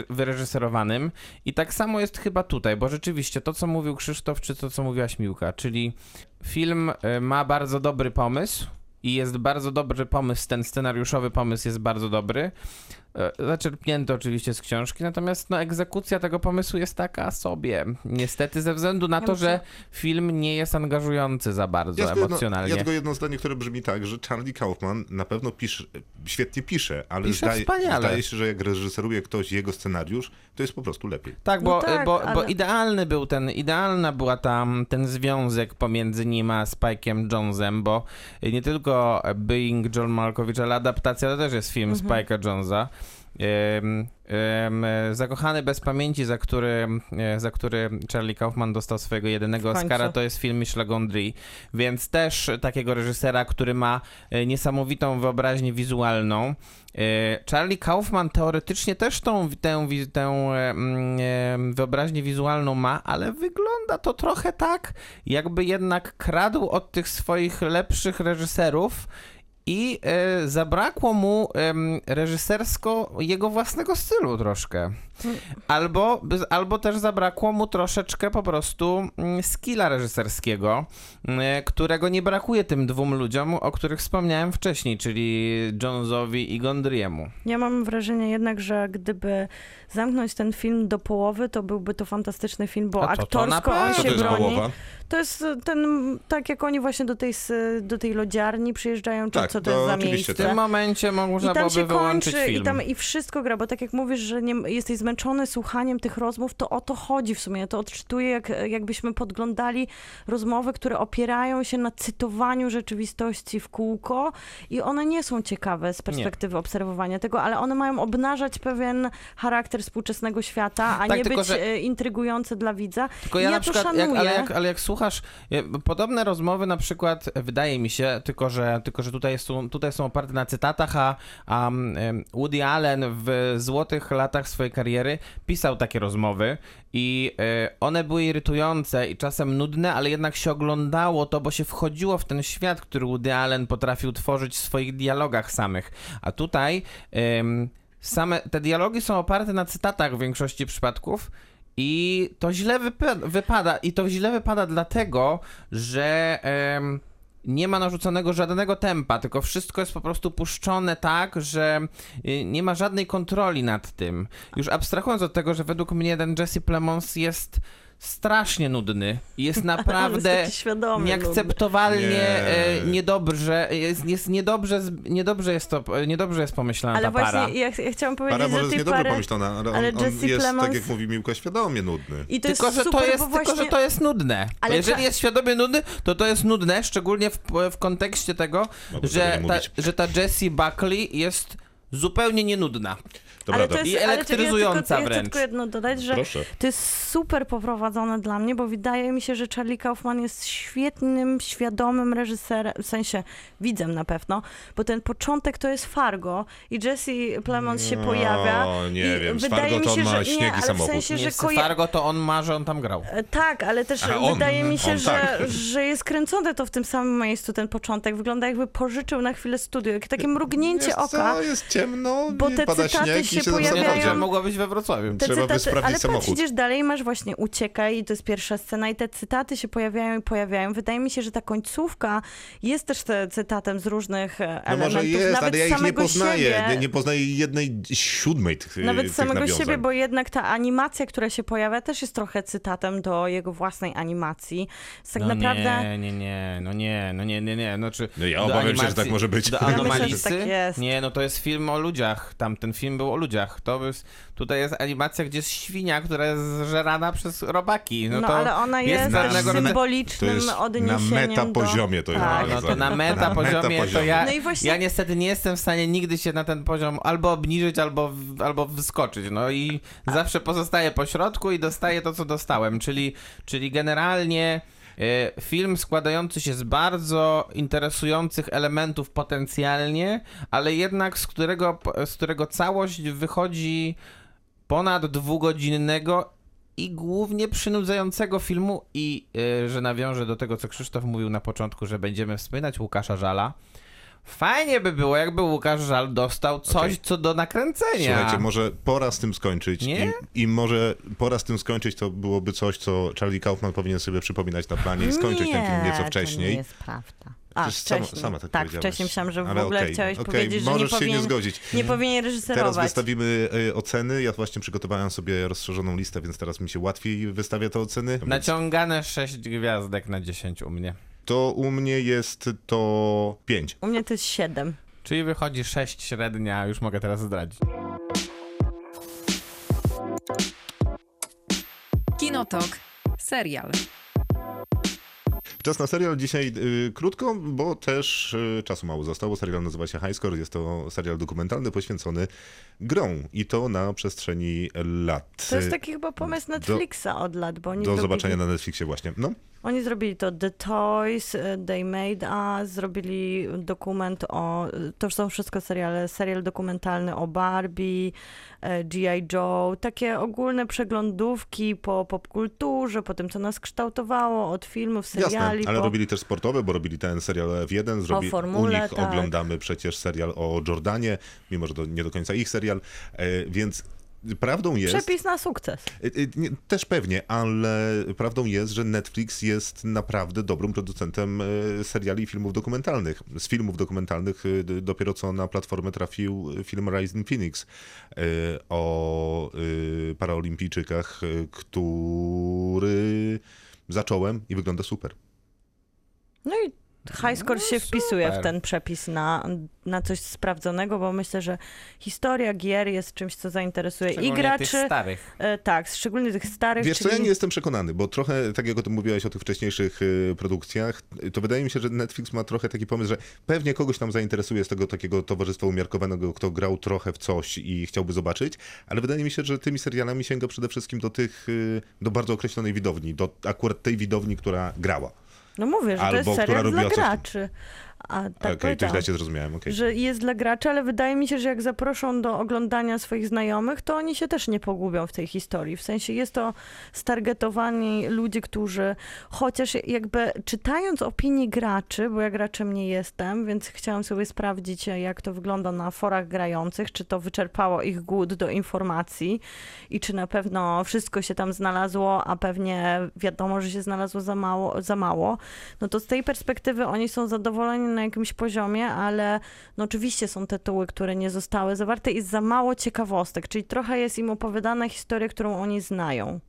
[SPEAKER 3] wyreżyserowanym. I tak samo jest chyba tutaj, bo rzeczywiście to, co mówił Krzysztof, czy to, co mówiłaś Miłka, czyli film ma bardzo dobry pomysł i jest bardzo dobry pomysł, ten scenariuszowy pomysł jest bardzo dobry. E, Zaczerpnięty oczywiście z książki, natomiast no, egzekucja tego pomysłu jest taka sobie. Niestety, ze względu na
[SPEAKER 2] Ja
[SPEAKER 3] to, że film nie jest angażujący za bardzo
[SPEAKER 1] Ja tylko, jedno,
[SPEAKER 3] emocjonalnie.
[SPEAKER 1] ja tylko jedno zdanie, które brzmi tak, że Charlie Kaufman na pewno pisze, świetnie pisze, ale
[SPEAKER 3] Pisze
[SPEAKER 1] zdaje,
[SPEAKER 3] wspaniale.
[SPEAKER 1] zdaje się, że jak reżyseruje ktoś jego scenariusz, to jest po prostu lepiej.
[SPEAKER 3] Tak,
[SPEAKER 2] No
[SPEAKER 3] bo,
[SPEAKER 2] tak,
[SPEAKER 3] bo, bo
[SPEAKER 2] ale-
[SPEAKER 3] idealny był ten, idealna była tam ten związek pomiędzy nim a Spike'em Jonesem, bo nie tylko Being John Malkovich, ale adaptacja to też jest film Spike'a Jonesa. Zakochany bez pamięci, za który, e, za który Charlie Kaufman dostał swojego jedynego. Oscara, to jest film Michel Gondry, więc też takiego reżysera, który ma e, niesamowitą wyobraźnię wizualną. E, Charlie Kaufman teoretycznie też tą, tę, tę mm, wyobraźnię wizualną ma, ale wygląda to trochę tak, jakby jednak kradł od tych swoich lepszych reżyserów i e, zabrakło mu reżysersko jego własnego stylu troszkę. Albo, albo też zabrakło mu troszeczkę po prostu mm, skilla reżyserskiego, mm, którego nie brakuje tym dwóm ludziom, o których wspomniałem wcześniej, czyli Jonesowi i Gondryemu.
[SPEAKER 2] Ja mam wrażenie jednak, że gdyby zamknąć ten film do połowy, to byłby to fantastyczny film, bo
[SPEAKER 3] A to- to
[SPEAKER 2] aktorsko on
[SPEAKER 3] pewno.
[SPEAKER 1] Co
[SPEAKER 2] się
[SPEAKER 1] to
[SPEAKER 2] broni.
[SPEAKER 1] połowa?
[SPEAKER 2] To jest ten, tak jak oni właśnie do tej, do tej lodziarni przyjeżdżają, czy
[SPEAKER 1] Tak,
[SPEAKER 2] co to
[SPEAKER 1] to
[SPEAKER 2] jest za
[SPEAKER 1] oczywiście,
[SPEAKER 3] W
[SPEAKER 2] miejsce.
[SPEAKER 3] tym
[SPEAKER 1] tak.
[SPEAKER 3] momencie można byłoby
[SPEAKER 2] się
[SPEAKER 3] wyłączyć film.
[SPEAKER 2] i tam i wszystko gra, bo tak jak mówisz, że nie, jesteś zmęczony słuchaniem tych rozmów, to o to chodzi w sumie. Ja to odczytuję, jak, jakbyśmy podglądali rozmowy, które opierają się na cytowaniu rzeczywistości w kółko i one nie są ciekawe z perspektywy obserwowania tego, ale one mają obnażać pewien charakter współczesnego świata, a
[SPEAKER 3] Tak,
[SPEAKER 2] nie
[SPEAKER 3] tylko
[SPEAKER 2] być
[SPEAKER 3] że-
[SPEAKER 2] e, intrygujące dla widza.
[SPEAKER 3] Tylko ja,
[SPEAKER 2] ja
[SPEAKER 3] na
[SPEAKER 2] to
[SPEAKER 3] przykład, jak,
[SPEAKER 2] szanuję.
[SPEAKER 3] ale, jak, ale jak słuchasz, e, podobne rozmowy na przykład, e, wydaje mi się, tylko że, tylko, że tutaj, są, tutaj są oparte na cytatach, a, a Woody Allen w złotych latach swojej kariery pisał takie rozmowy i e, one były irytujące i czasem nudne, ale jednak się oglądało to, bo się wchodziło w ten świat, który Woody Allen potrafił tworzyć w swoich dialogach samych. A tutaj same te dialogi są oparte na cytatach w większości przypadków. I to źle wypa- wypada. I to źle wypada dlatego, że em, nie ma narzuconego żadnego tempa, tylko wszystko jest po prostu puszczone tak, że y, nie ma żadnej kontroli nad tym. Już abstrahując od tego, że według mnie ten Jesse Plemons jest strasznie nudny i jest naprawdę
[SPEAKER 2] jest
[SPEAKER 3] nieakceptowalnie
[SPEAKER 1] Nie.
[SPEAKER 3] e, niedobrze, jest, jest niedobrze, niedobrze jest to, niedobrze jest pomyślana
[SPEAKER 2] Ale
[SPEAKER 3] ta para.
[SPEAKER 2] właśnie ja, ja chciałam powiedzieć,
[SPEAKER 1] Para może
[SPEAKER 2] że
[SPEAKER 1] jest niedobrze
[SPEAKER 2] pary...
[SPEAKER 1] pomyślana, ale on,
[SPEAKER 2] ale
[SPEAKER 1] on jest, tak
[SPEAKER 2] Plemons-
[SPEAKER 1] jak mówi Miłka, świadomie nudny.
[SPEAKER 2] I to
[SPEAKER 3] Tylko,
[SPEAKER 2] jest
[SPEAKER 3] że
[SPEAKER 2] super,
[SPEAKER 3] to jest,
[SPEAKER 2] właśnie...
[SPEAKER 3] tylko, że to jest nudne.
[SPEAKER 2] Ale
[SPEAKER 3] Jeżeli
[SPEAKER 2] trza-
[SPEAKER 3] jest świadomie nudny, to to jest nudne, szczególnie w, w kontekście tego,
[SPEAKER 1] Mogę
[SPEAKER 3] że ta, że ta Jessie Buckley jest zupełnie nienudna.
[SPEAKER 1] Dobra,
[SPEAKER 2] ale to jest,
[SPEAKER 3] I
[SPEAKER 2] ale
[SPEAKER 3] elektryzująca
[SPEAKER 2] ja tylko, ja
[SPEAKER 3] wręcz.
[SPEAKER 2] tylko jedno dodać, że
[SPEAKER 1] Proszę.
[SPEAKER 2] to jest super poprowadzone dla mnie, bo wydaje mi się, że Charlie Kaufman jest świetnym, świadomym reżyserem, w sensie widzem na pewno, bo ten początek to jest Fargo i Jesse Plemons się
[SPEAKER 1] No,
[SPEAKER 2] pojawia.
[SPEAKER 1] nie
[SPEAKER 2] i
[SPEAKER 1] wiem, z
[SPEAKER 2] wydaje
[SPEAKER 1] Fargo
[SPEAKER 2] mi
[SPEAKER 1] to on
[SPEAKER 2] się,
[SPEAKER 1] ma
[SPEAKER 2] że,
[SPEAKER 1] śniegi
[SPEAKER 2] nie, ale w
[SPEAKER 1] samochód.
[SPEAKER 2] sensie,
[SPEAKER 3] Nie, z Fargo to on ma, że on tam grał.
[SPEAKER 2] E, Tak, ale też
[SPEAKER 1] Aha, on,
[SPEAKER 2] wydaje mi się,
[SPEAKER 1] on,
[SPEAKER 2] że,
[SPEAKER 1] tak.
[SPEAKER 2] że jest kręcone to w tym samym miejscu, ten początek. Wygląda jakby pożyczył na chwilę studio, jak takie mrugnięcie
[SPEAKER 1] Wiesz
[SPEAKER 2] oka.
[SPEAKER 1] Co, jest ciemno,
[SPEAKER 2] Bo te
[SPEAKER 1] pada
[SPEAKER 2] cytaty
[SPEAKER 1] śnieg
[SPEAKER 2] się pojawiają-
[SPEAKER 3] mogła być we Wrocławiu.
[SPEAKER 2] Te
[SPEAKER 1] Trzeba by sprawdzić
[SPEAKER 2] ale
[SPEAKER 1] samochód.
[SPEAKER 2] patrz, idziesz dalej, masz właśnie uciekaj i to jest pierwsza scena i te cytaty się pojawiają i pojawiają. Wydaje mi się, że ta końcówka jest też te, cytatem z różnych e,
[SPEAKER 1] No
[SPEAKER 2] elementów.
[SPEAKER 1] może jest,
[SPEAKER 2] nawet
[SPEAKER 1] ale ja ich nie
[SPEAKER 2] samego
[SPEAKER 1] poznaję.
[SPEAKER 2] Siebie,
[SPEAKER 1] Nie, nie poznaję jednej siódmej tych
[SPEAKER 2] Nawet
[SPEAKER 1] tych
[SPEAKER 2] samego
[SPEAKER 1] nawiązań.
[SPEAKER 2] siebie, bo jednak ta animacja, która się pojawia, też jest trochę cytatem do jego własnej animacji. Jest tak
[SPEAKER 3] no
[SPEAKER 2] naprawdę...
[SPEAKER 3] nie, nie, nie, no nie, no nie, nie, nie, no czy...
[SPEAKER 1] No ja obawiam się, że
[SPEAKER 3] animacji-
[SPEAKER 1] tak może być.
[SPEAKER 3] Do
[SPEAKER 1] Ja myślę,
[SPEAKER 2] że
[SPEAKER 3] Anomalisy?
[SPEAKER 2] tak jest.
[SPEAKER 3] Nie, no to jest film o ludziach, tam ten film był o ludziach, to jest, tutaj jest animacja, gdzie jest świnia, która jest zżerana przez robaki, no,
[SPEAKER 2] No,
[SPEAKER 3] to...
[SPEAKER 2] ale ona
[SPEAKER 3] jest
[SPEAKER 2] jest, też
[SPEAKER 3] rodzaju-
[SPEAKER 1] To
[SPEAKER 2] symbolicznym
[SPEAKER 1] jest na
[SPEAKER 2] odniesieniem
[SPEAKER 1] meta
[SPEAKER 2] do...
[SPEAKER 1] poziomie to jest
[SPEAKER 2] Tak.
[SPEAKER 3] No to na meta
[SPEAKER 1] Na
[SPEAKER 3] poziomie to
[SPEAKER 1] metapoziomie.
[SPEAKER 3] ja,
[SPEAKER 2] No i właśnie-
[SPEAKER 3] ja niestety nie jestem w stanie nigdy się na ten poziom albo obniżyć, albo, albo wyskoczyć. No i zawsze pozostaję po środku i dostaję to, co dostałem, czyli, czyli generalnie Film składający się z bardzo interesujących elementów potencjalnie, ale jednak z którego, z którego całość wychodzi ponad dwugodzinnego i głównie przynudzającego filmu i e, że nawiążę do tego, co Krzysztof mówił na początku, że będziemy wspominać Łukasza Żala. Fajnie by było, jakby Łukasz Żal dostał coś,
[SPEAKER 1] Okej.
[SPEAKER 3] co do nakręcenia.
[SPEAKER 1] Słuchajcie, może pora z tym skończyć.
[SPEAKER 3] Nie?
[SPEAKER 1] I, I może pora z tym skończyć to byłoby coś, co Charlie Kaufman powinien sobie przypominać na planie i skończyć ten film nieco
[SPEAKER 2] To
[SPEAKER 1] wcześniej.
[SPEAKER 2] nie jest prawda. A,
[SPEAKER 1] Przecież sama-
[SPEAKER 2] wcześniej.
[SPEAKER 1] sama tak
[SPEAKER 2] tak
[SPEAKER 1] powiedziałaś.
[SPEAKER 2] wcześniej myślałam, że w
[SPEAKER 1] Ale
[SPEAKER 2] ogóle
[SPEAKER 1] okej,
[SPEAKER 2] chciałeś
[SPEAKER 1] okej,
[SPEAKER 2] powiedzieć, że nie
[SPEAKER 1] możesz się nie
[SPEAKER 2] powinien,
[SPEAKER 1] zgodzić.
[SPEAKER 2] nie powinien
[SPEAKER 1] Teraz
[SPEAKER 2] reżyserować.
[SPEAKER 1] wystawimy y, oceny. Ja właśnie przygotowałem sobie rozszerzoną listę, więc teraz mi się łatwiej wystawia te oceny.
[SPEAKER 3] Naciągane 6 gwiazdek na 10 u mnie.
[SPEAKER 1] To u mnie jest to 5.
[SPEAKER 2] U mnie to jest 7.
[SPEAKER 3] Czyli wychodzi 6 średnia, już mogę teraz zdradzić.
[SPEAKER 5] Kinotok. Serial.
[SPEAKER 1] Czas na serial dzisiaj y, krótko, bo też y, czasu mało zostało. Serial nazywa się High Score. Jest to serial dokumentalny poświęcony grom i to na przestrzeni lat.
[SPEAKER 2] To jest taki chyba pomysł Netflixa od lat, bo oni
[SPEAKER 1] Do zobaczenia na Netflixie właśnie. No,
[SPEAKER 2] oni zrobili to The Toys, e, They Made Us, zrobili dokument o, to są wszystko seriale, serial dokumentalny o Barbie, e, G.I. Joe, takie ogólne przeglądówki po popkulturze, po tym, co nas kształtowało, od filmów, seriali,
[SPEAKER 1] jasne, ale
[SPEAKER 2] po...
[SPEAKER 1] robili też sportowe, bo robili ten serial F1. Zrobi...
[SPEAKER 2] formule,
[SPEAKER 1] u nich
[SPEAKER 2] tak.
[SPEAKER 1] oglądamy przecież serial o Jordanie, mimo że to nie do końca ich serial, e, więc prawdą jest...
[SPEAKER 2] Przepis na sukces.
[SPEAKER 1] Y, y, Też pewnie, ale prawdą jest, że Netflix jest naprawdę dobrym producentem y, seriali i filmów dokumentalnych. Z filmów dokumentalnych dopiero co na platformę trafił film Rising Phoenix o paraolimpijczykach, który zacząłem i wygląda super.
[SPEAKER 2] No i High Score się wpisuje w ten przepis na, na coś sprawdzonego, bo myślę, że historia gier jest czymś, co zainteresuje i graczy.
[SPEAKER 3] tych starych.
[SPEAKER 2] E, tak, szczególnie tych starych.
[SPEAKER 1] Wiesz co,
[SPEAKER 2] czyli...
[SPEAKER 1] ja nie jestem przekonany, bo trochę, tak jak o tym mówiłeś o tych wcześniejszych y, produkcjach, to wydaje mi się, że Netflix ma trochę taki pomysł, że pewnie kogoś tam zainteresuje z tego takiego towarzystwa umiarkowanego, kto grał trochę w coś i chciałby zobaczyć, ale wydaje mi się, że tymi serialami sięga przede wszystkim do tych, y, do bardzo określonej widowni, do akurat tej widowni, która grała.
[SPEAKER 2] No mówię, że
[SPEAKER 1] Albo
[SPEAKER 2] to jest
[SPEAKER 1] która robiła
[SPEAKER 2] dla graczy. A tak
[SPEAKER 1] Okej, to źle cię zrozumiałem, okej.
[SPEAKER 2] Że jest dla graczy, ale wydaje mi się, że jak zaproszą do oglądania swoich znajomych, to oni się też nie pogubią w tej historii. W sensie jest to stargetowani ludzi, którzy chociaż jakby czytając opinie graczy, bo ja graczem nie jestem, więc chciałam sobie sprawdzić, jak to wygląda na forach grających, czy to wyczerpało ich głód do informacji i czy na pewno wszystko się tam znalazło, a pewnie wiadomo, że się znalazło za mało, za mało. No to z tej perspektywy oni są zadowoleni na jakimś poziomie, ale no oczywiście są tytuły, które nie zostały zawarte i za mało ciekawostek, czyli trochę jest im opowiadana historia, którą oni znają.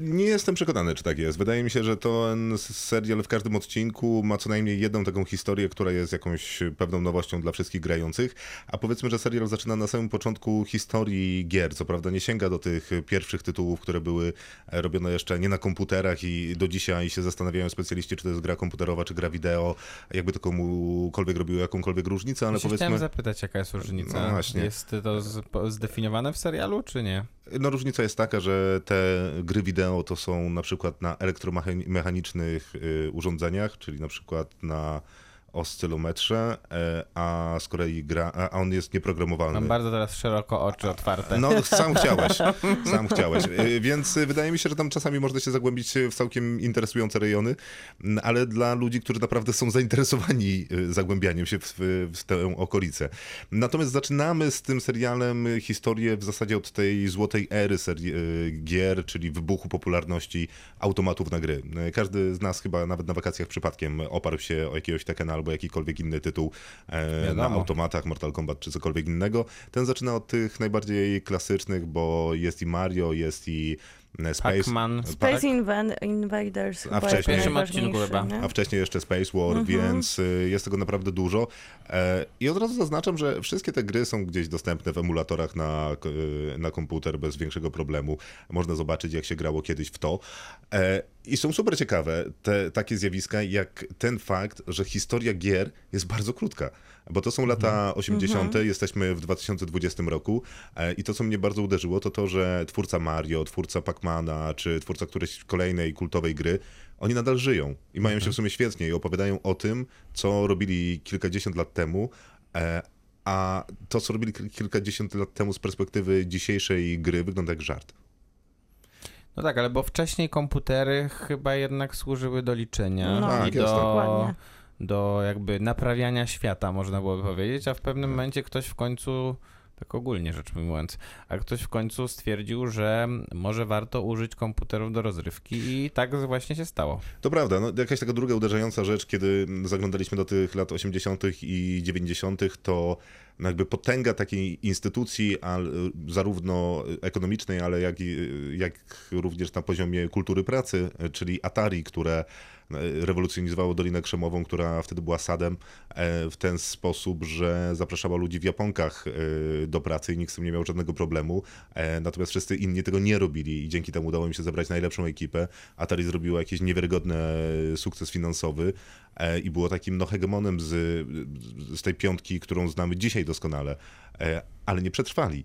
[SPEAKER 1] Nie jestem przekonany, czy tak jest. Wydaje mi się, że ten serial w każdym odcinku ma co najmniej jedną taką historię, która jest jakąś pewną nowością dla wszystkich grających, a powiedzmy, że serial zaczyna na samym początku historii gier. Co prawda nie sięga do tych pierwszych tytułów, które były robione jeszcze nie na komputerach i do dzisiaj się zastanawiają specjaliści, czy to jest gra komputerowa, czy gra wideo, jakby to komukolwiek robiło jakąkolwiek różnicę, ale
[SPEAKER 3] Ale
[SPEAKER 1] powiedzmy...
[SPEAKER 3] Chciałem zapytać, jaka jest różnica.
[SPEAKER 1] No właśnie.
[SPEAKER 3] Jest to zdefiniowane w serialu, czy nie?
[SPEAKER 1] No różnica jest taka, że te gry wideo to są na przykład na elektromechanicznych y, urządzeniach, czyli na przykład na oscylometrze, e, a z kolei gra, a on jest nieprogramowalny.
[SPEAKER 3] Mam bardzo teraz szeroko oczy otwarte.
[SPEAKER 1] No, sam chciałeś, sam chciałeś. Y, Więc wydaje mi się, że tam czasami można się zagłębić w całkiem interesujące rejony, ale dla ludzi, którzy naprawdę są zainteresowani y, zagłębianiem się w, w tę okolicę. Natomiast zaczynamy z tym serialem historię w zasadzie od tej złotej ery serii, gier, czyli wybuchu popularności automatów na gry. Każdy z nas chyba nawet na wakacjach przypadkiem oparł się o jakiegoś Tekena albo jakikolwiek inny tytuł e, na automatach, Mortal Kombat czy cokolwiek innego. Ten zaczyna od tych najbardziej klasycznych, bo jest i Mario, jest i Space.
[SPEAKER 3] Pac-Man.
[SPEAKER 2] Space Inven- Invaders jest
[SPEAKER 1] wcześniej-
[SPEAKER 3] chyba.
[SPEAKER 1] A wcześniej jeszcze Space War,
[SPEAKER 2] Mhm.
[SPEAKER 1] więc y, jest tego naprawdę dużo. E, I od razu zaznaczam, że wszystkie te gry są gdzieś dostępne w emulatorach na, y, na komputer bez większego problemu. Można zobaczyć, jak się grało kiedyś w to. E, I są super ciekawe te takie zjawiska, jak ten fakt, że historia gier jest bardzo krótka. Bo to są lata 80., jesteśmy w 2020 roku e, i to, co mnie bardzo uderzyło, to to, że twórca Mario, twórca Pacmana, czy twórca którejś kolejnej kultowej gry, oni nadal żyją i mają się w sumie świetnie i opowiadają o tym, co robili kilkadziesiąt lat temu, e, a to, co robili kil- kilkadziesiąt lat temu z perspektywy dzisiejszej gry, wygląda jak żart.
[SPEAKER 3] No tak, ale bo wcześniej komputery chyba jednak służyły do liczenia
[SPEAKER 2] No,
[SPEAKER 1] Tak,
[SPEAKER 3] i do,
[SPEAKER 2] Dokładnie.
[SPEAKER 3] do jakby naprawiania świata, można byłoby powiedzieć, a w pewnym momencie ktoś w końcu, tak ogólnie rzecz ujmując, a ktoś w końcu stwierdził, że może warto użyć komputerów do rozrywki i tak właśnie się stało.
[SPEAKER 1] To prawda, no, jakaś taka druga uderzająca rzecz, kiedy zaglądaliśmy do tych lat 80. i 90., to jakby potęga takiej instytucji, zarówno ekonomicznej, ale jak, jak również na poziomie kultury pracy, czyli Atari, które rewolucjonizowało Dolinę Krzemową, która wtedy była sadem e, w ten sposób, że zapraszała ludzi w japonkach e, do pracy i nikt z tym nie miał żadnego problemu. E, Natomiast wszyscy inni tego nie robili i dzięki temu udało im się zebrać najlepszą ekipę. Atari zrobiło jakiś niewiarygodny sukces finansowy e, i było takim no, hegemonem z, z tej piątki, którą znamy dzisiaj doskonale, E, ale nie przetrwali.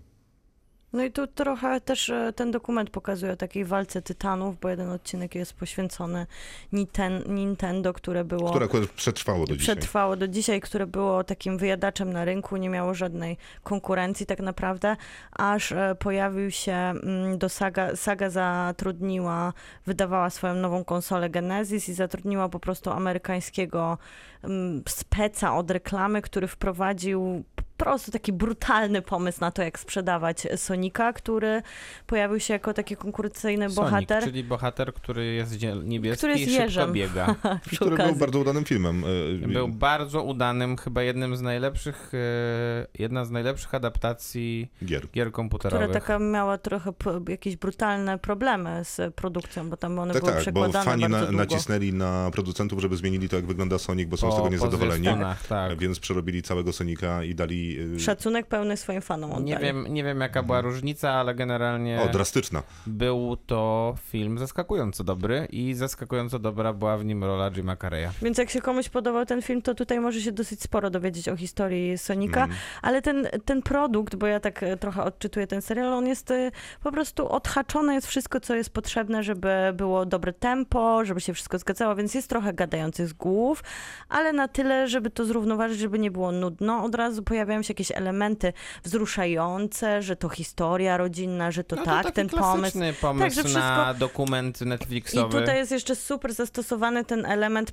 [SPEAKER 2] No i tu trochę też e, ten dokument pokazuje o takiej walce tytanów, bo jeden odcinek jest poświęcony Niten- Nintendo, które było...
[SPEAKER 1] Które akurat przetrwało do dzisiaj.
[SPEAKER 2] przetrwało do dzisiaj, które było takim wyjadaczem na rynku, nie miało żadnej konkurencji tak naprawdę, aż e, pojawił się mm, do Saga, Saga zatrudniła, wydawała swoją nową konsolę Genesis i zatrudniła po prostu amerykańskiego mm, speca od reklamy, który wprowadził prostu taki brutalny pomysł na to, jak sprzedawać Sonika, który pojawił się jako taki konkurencyjny bohater.
[SPEAKER 3] Sonic, czyli bohater, który jest niebieski
[SPEAKER 2] Który jest
[SPEAKER 3] i szybko
[SPEAKER 2] jeżem.
[SPEAKER 3] biega.
[SPEAKER 1] Który był bardzo udanym filmem. E,
[SPEAKER 3] Był bardzo udanym, chyba jednym z najlepszych, e, jedna z najlepszych adaptacji
[SPEAKER 1] Gier.
[SPEAKER 3] gier
[SPEAKER 2] która
[SPEAKER 3] komputerowych.
[SPEAKER 2] taka miała trochę jakieś brutalne problemy z produkcją, bo tam one
[SPEAKER 1] Tak,
[SPEAKER 2] były
[SPEAKER 1] tak, bo
[SPEAKER 2] przekładane
[SPEAKER 1] fani
[SPEAKER 2] bardzo
[SPEAKER 1] na,
[SPEAKER 2] długo.
[SPEAKER 1] nacisnęli na producentów, żeby zmienili to, jak wygląda Sonic, bo są z
[SPEAKER 3] Po-
[SPEAKER 1] tego
[SPEAKER 3] po
[SPEAKER 1] niezadowoleni.
[SPEAKER 3] tak.
[SPEAKER 1] Więc przerobili całego Sonika i dali. Y,
[SPEAKER 2] Szacunek pełny swoim fanom oddali.
[SPEAKER 3] Nie wiem, nie wiem jaka była różnica, ale generalnie
[SPEAKER 1] O, drastyczna.
[SPEAKER 3] był to film zaskakująco dobry i zaskakująco dobra była w nim rola Jima Carreya.
[SPEAKER 2] Więc jak się komuś podobał ten film, to tutaj może się dosyć sporo dowiedzieć o historii Sonika,
[SPEAKER 1] Mhm.
[SPEAKER 2] ale ten, ten produkt, bo ja tak e, trochę odczytuję ten serial, on jest e, po prostu odhaczone, jest wszystko, co jest potrzebne, żeby było dobre tempo, żeby się wszystko zgadzało, więc jest trochę gadających z głów, ale na tyle, żeby to zrównoważyć, żeby nie było nudno. Od razu pojawiają się jakieś elementy wzruszające, że to historia rodzinna, że to
[SPEAKER 3] No
[SPEAKER 2] tak,
[SPEAKER 3] taki
[SPEAKER 2] ten pomysł.
[SPEAKER 3] pomysł
[SPEAKER 2] że wszystko-
[SPEAKER 3] na dokument
[SPEAKER 2] I
[SPEAKER 3] Netflixowy.
[SPEAKER 2] tutaj jest jeszcze super zastosowany ten element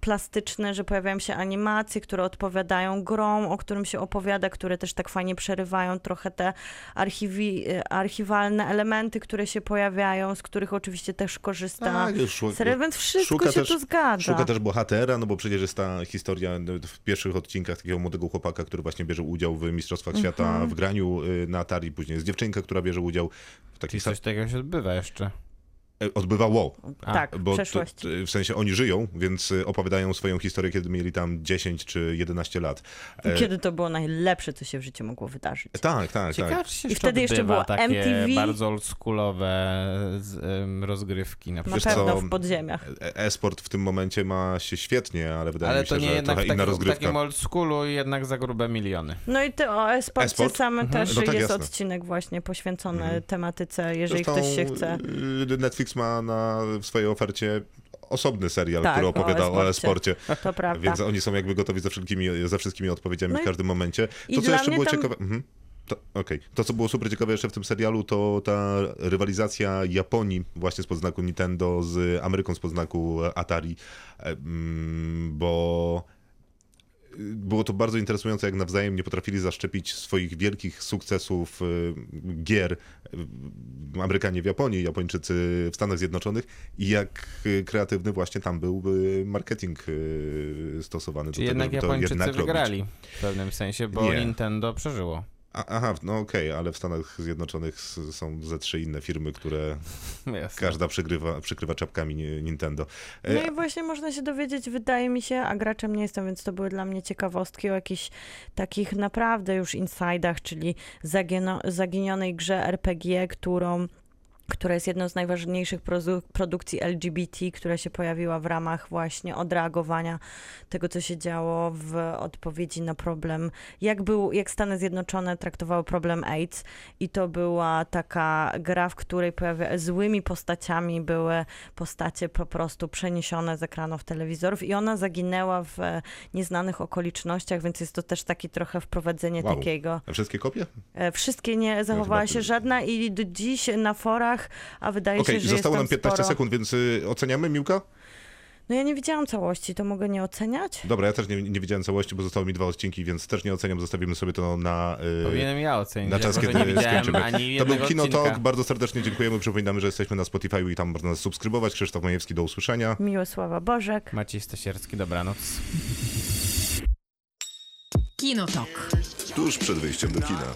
[SPEAKER 2] plastyczny, że pojawiają się animacje, które odpowiadają grom, o którym się opowiada, które też tak fajnie przerywają trochę te archiwi- e, archiwalne elementy, które się pojawiają, z których oczywiście też korzysta
[SPEAKER 1] Tak, już szu-
[SPEAKER 2] serial, więc wszystko
[SPEAKER 1] szuka
[SPEAKER 2] się
[SPEAKER 1] też-
[SPEAKER 2] tu zgadza.
[SPEAKER 1] Szuka też bohatera, no bo przecież jest ta historia w pierwszych odcinkach takiego młodego chłopaka, który właśnie bierze udział w Mistrzostwach Świata
[SPEAKER 2] Mhm.
[SPEAKER 1] w graniu y, na Atari, później jest dziewczynka, która bierze udział w
[SPEAKER 3] Czyli
[SPEAKER 1] takich...
[SPEAKER 3] coś takiego się odbywa jeszcze.
[SPEAKER 1] E, Odbywało,
[SPEAKER 3] A,
[SPEAKER 2] tak, w
[SPEAKER 1] bo to,
[SPEAKER 2] przeszłości.
[SPEAKER 1] w sensie oni żyją, więc y, opowiadają swoją historię, kiedy mieli tam 10 czy 11 lat. E,
[SPEAKER 2] Kiedy to było najlepsze, co się w życiu mogło wydarzyć.
[SPEAKER 1] Tak, tak,
[SPEAKER 3] Ciekawe,
[SPEAKER 1] tak.
[SPEAKER 3] się
[SPEAKER 2] I wtedy jeszcze było
[SPEAKER 3] takie
[SPEAKER 2] MTV.
[SPEAKER 3] bardzo oldschoolowe rozgrywki na
[SPEAKER 2] Na
[SPEAKER 3] przykład.
[SPEAKER 1] Wiesz
[SPEAKER 2] pewno
[SPEAKER 1] co,
[SPEAKER 2] w podziemiach.
[SPEAKER 1] E- E-sport w tym momencie ma się świetnie, ale wydaje
[SPEAKER 3] Ale
[SPEAKER 1] mi się,
[SPEAKER 3] to nie
[SPEAKER 1] że
[SPEAKER 3] jednak
[SPEAKER 1] trochę
[SPEAKER 3] w
[SPEAKER 1] inna
[SPEAKER 3] takim, w
[SPEAKER 1] rozgrywka.
[SPEAKER 3] takim oldschoolu i jednak za grube miliony.
[SPEAKER 2] No i ty o e-sporcie
[SPEAKER 1] E-sport?
[SPEAKER 2] samym
[SPEAKER 3] Mhm.
[SPEAKER 2] też
[SPEAKER 1] No tak,
[SPEAKER 2] jest
[SPEAKER 1] jasne.
[SPEAKER 2] odcinek właśnie poświęcony
[SPEAKER 1] Mhm.
[SPEAKER 2] tematyce, jeżeli
[SPEAKER 1] Zresztą,
[SPEAKER 2] ktoś się chce.
[SPEAKER 1] y, Netflix ma na w swojej ofercie osobny serial,
[SPEAKER 2] Tak,
[SPEAKER 1] który opowiada o
[SPEAKER 2] e-sporcie. prawda.
[SPEAKER 1] więc oni są jakby gotowi ze wszystkimi, ze wszystkimi odpowiedziami
[SPEAKER 2] No
[SPEAKER 1] w
[SPEAKER 2] i-
[SPEAKER 1] każdym momencie. To, co jeszcze było
[SPEAKER 2] tam-
[SPEAKER 1] ciekawe... Mhm. To, okej. to, co było super ciekawe jeszcze w tym serialu, to ta rywalizacja Japonii właśnie spod znaku Nintendo z Ameryką spod znaku Atari, e, mm, bo było to bardzo interesujące, jak nawzajem nie potrafili zaszczepić swoich wielkich sukcesów y, gier y, Amerykanie w Japonii, Japończycy w Stanach Zjednoczonych i jak kreatywny właśnie tam był y, marketing stosowany
[SPEAKER 3] Czyli
[SPEAKER 1] do tego,
[SPEAKER 3] jednak
[SPEAKER 1] żeby to
[SPEAKER 3] Japończycy
[SPEAKER 1] jednak robić.
[SPEAKER 3] wygrali w pewnym sensie, bo
[SPEAKER 1] Nie.
[SPEAKER 3] Nintendo przeżyło.
[SPEAKER 1] Aha, no okej, ale w Stanach Zjednoczonych są ze trzy inne firmy, które
[SPEAKER 3] Jasne.
[SPEAKER 1] każda przykrywa, przykrywa czapkami ni- Nintendo. E,
[SPEAKER 2] No i właśnie można się dowiedzieć, wydaje mi się, a graczem nie jestem, więc to były dla mnie ciekawostki o jakichś takich naprawdę już insidach, czyli zaginionej grze RPG, którą która jest jedną z najważniejszych produ- produkcji LGBT, która się pojawiła w ramach właśnie odreagowania tego, co się działo w odpowiedzi na problem, jak, był, jak Stany Zjednoczone traktowały problem AIDS i to była taka gra, w której pojawia, złymi postaciami były postacie po prostu przeniesione z ekranów telewizorów i ona zaginęła w nieznanych okolicznościach, więc jest to też taki trochę wprowadzenie
[SPEAKER 1] Wow.
[SPEAKER 2] takiego.
[SPEAKER 1] A wszystkie kopie?
[SPEAKER 2] E, Wszystkie nie zachowała
[SPEAKER 1] chyba
[SPEAKER 2] się żadna i do dziś na forach, a wydaje
[SPEAKER 1] Okej,
[SPEAKER 2] się, że
[SPEAKER 1] zostało
[SPEAKER 2] jest
[SPEAKER 1] nam
[SPEAKER 2] tam
[SPEAKER 1] 15
[SPEAKER 2] sporo...
[SPEAKER 1] sekund, więc y, oceniamy Miłka?
[SPEAKER 2] No ja nie widziałam całości, to mogę nie oceniać?
[SPEAKER 1] Dobra, ja też nie, nie widziałem całości, bo zostały mi dwa odcinki, więc też nie oceniam. Zostawimy sobie to na, y,
[SPEAKER 3] Powinienem ja ocenić,
[SPEAKER 1] na czas, kiedy skończymy.
[SPEAKER 3] ani
[SPEAKER 1] To był
[SPEAKER 3] jednego
[SPEAKER 1] Kino
[SPEAKER 3] odcinka.
[SPEAKER 1] Talk. Bardzo serdecznie dziękujemy. Przypominamy, że jesteśmy na Spotify i tam można nas subskrybować. Krzysztof Majewski, do usłyszenia.
[SPEAKER 2] Miłosława Bożek.
[SPEAKER 3] Maciej Stasierski, dobranoc.
[SPEAKER 5] Kinotok.
[SPEAKER 1] Tuż przed wyjściem do kina.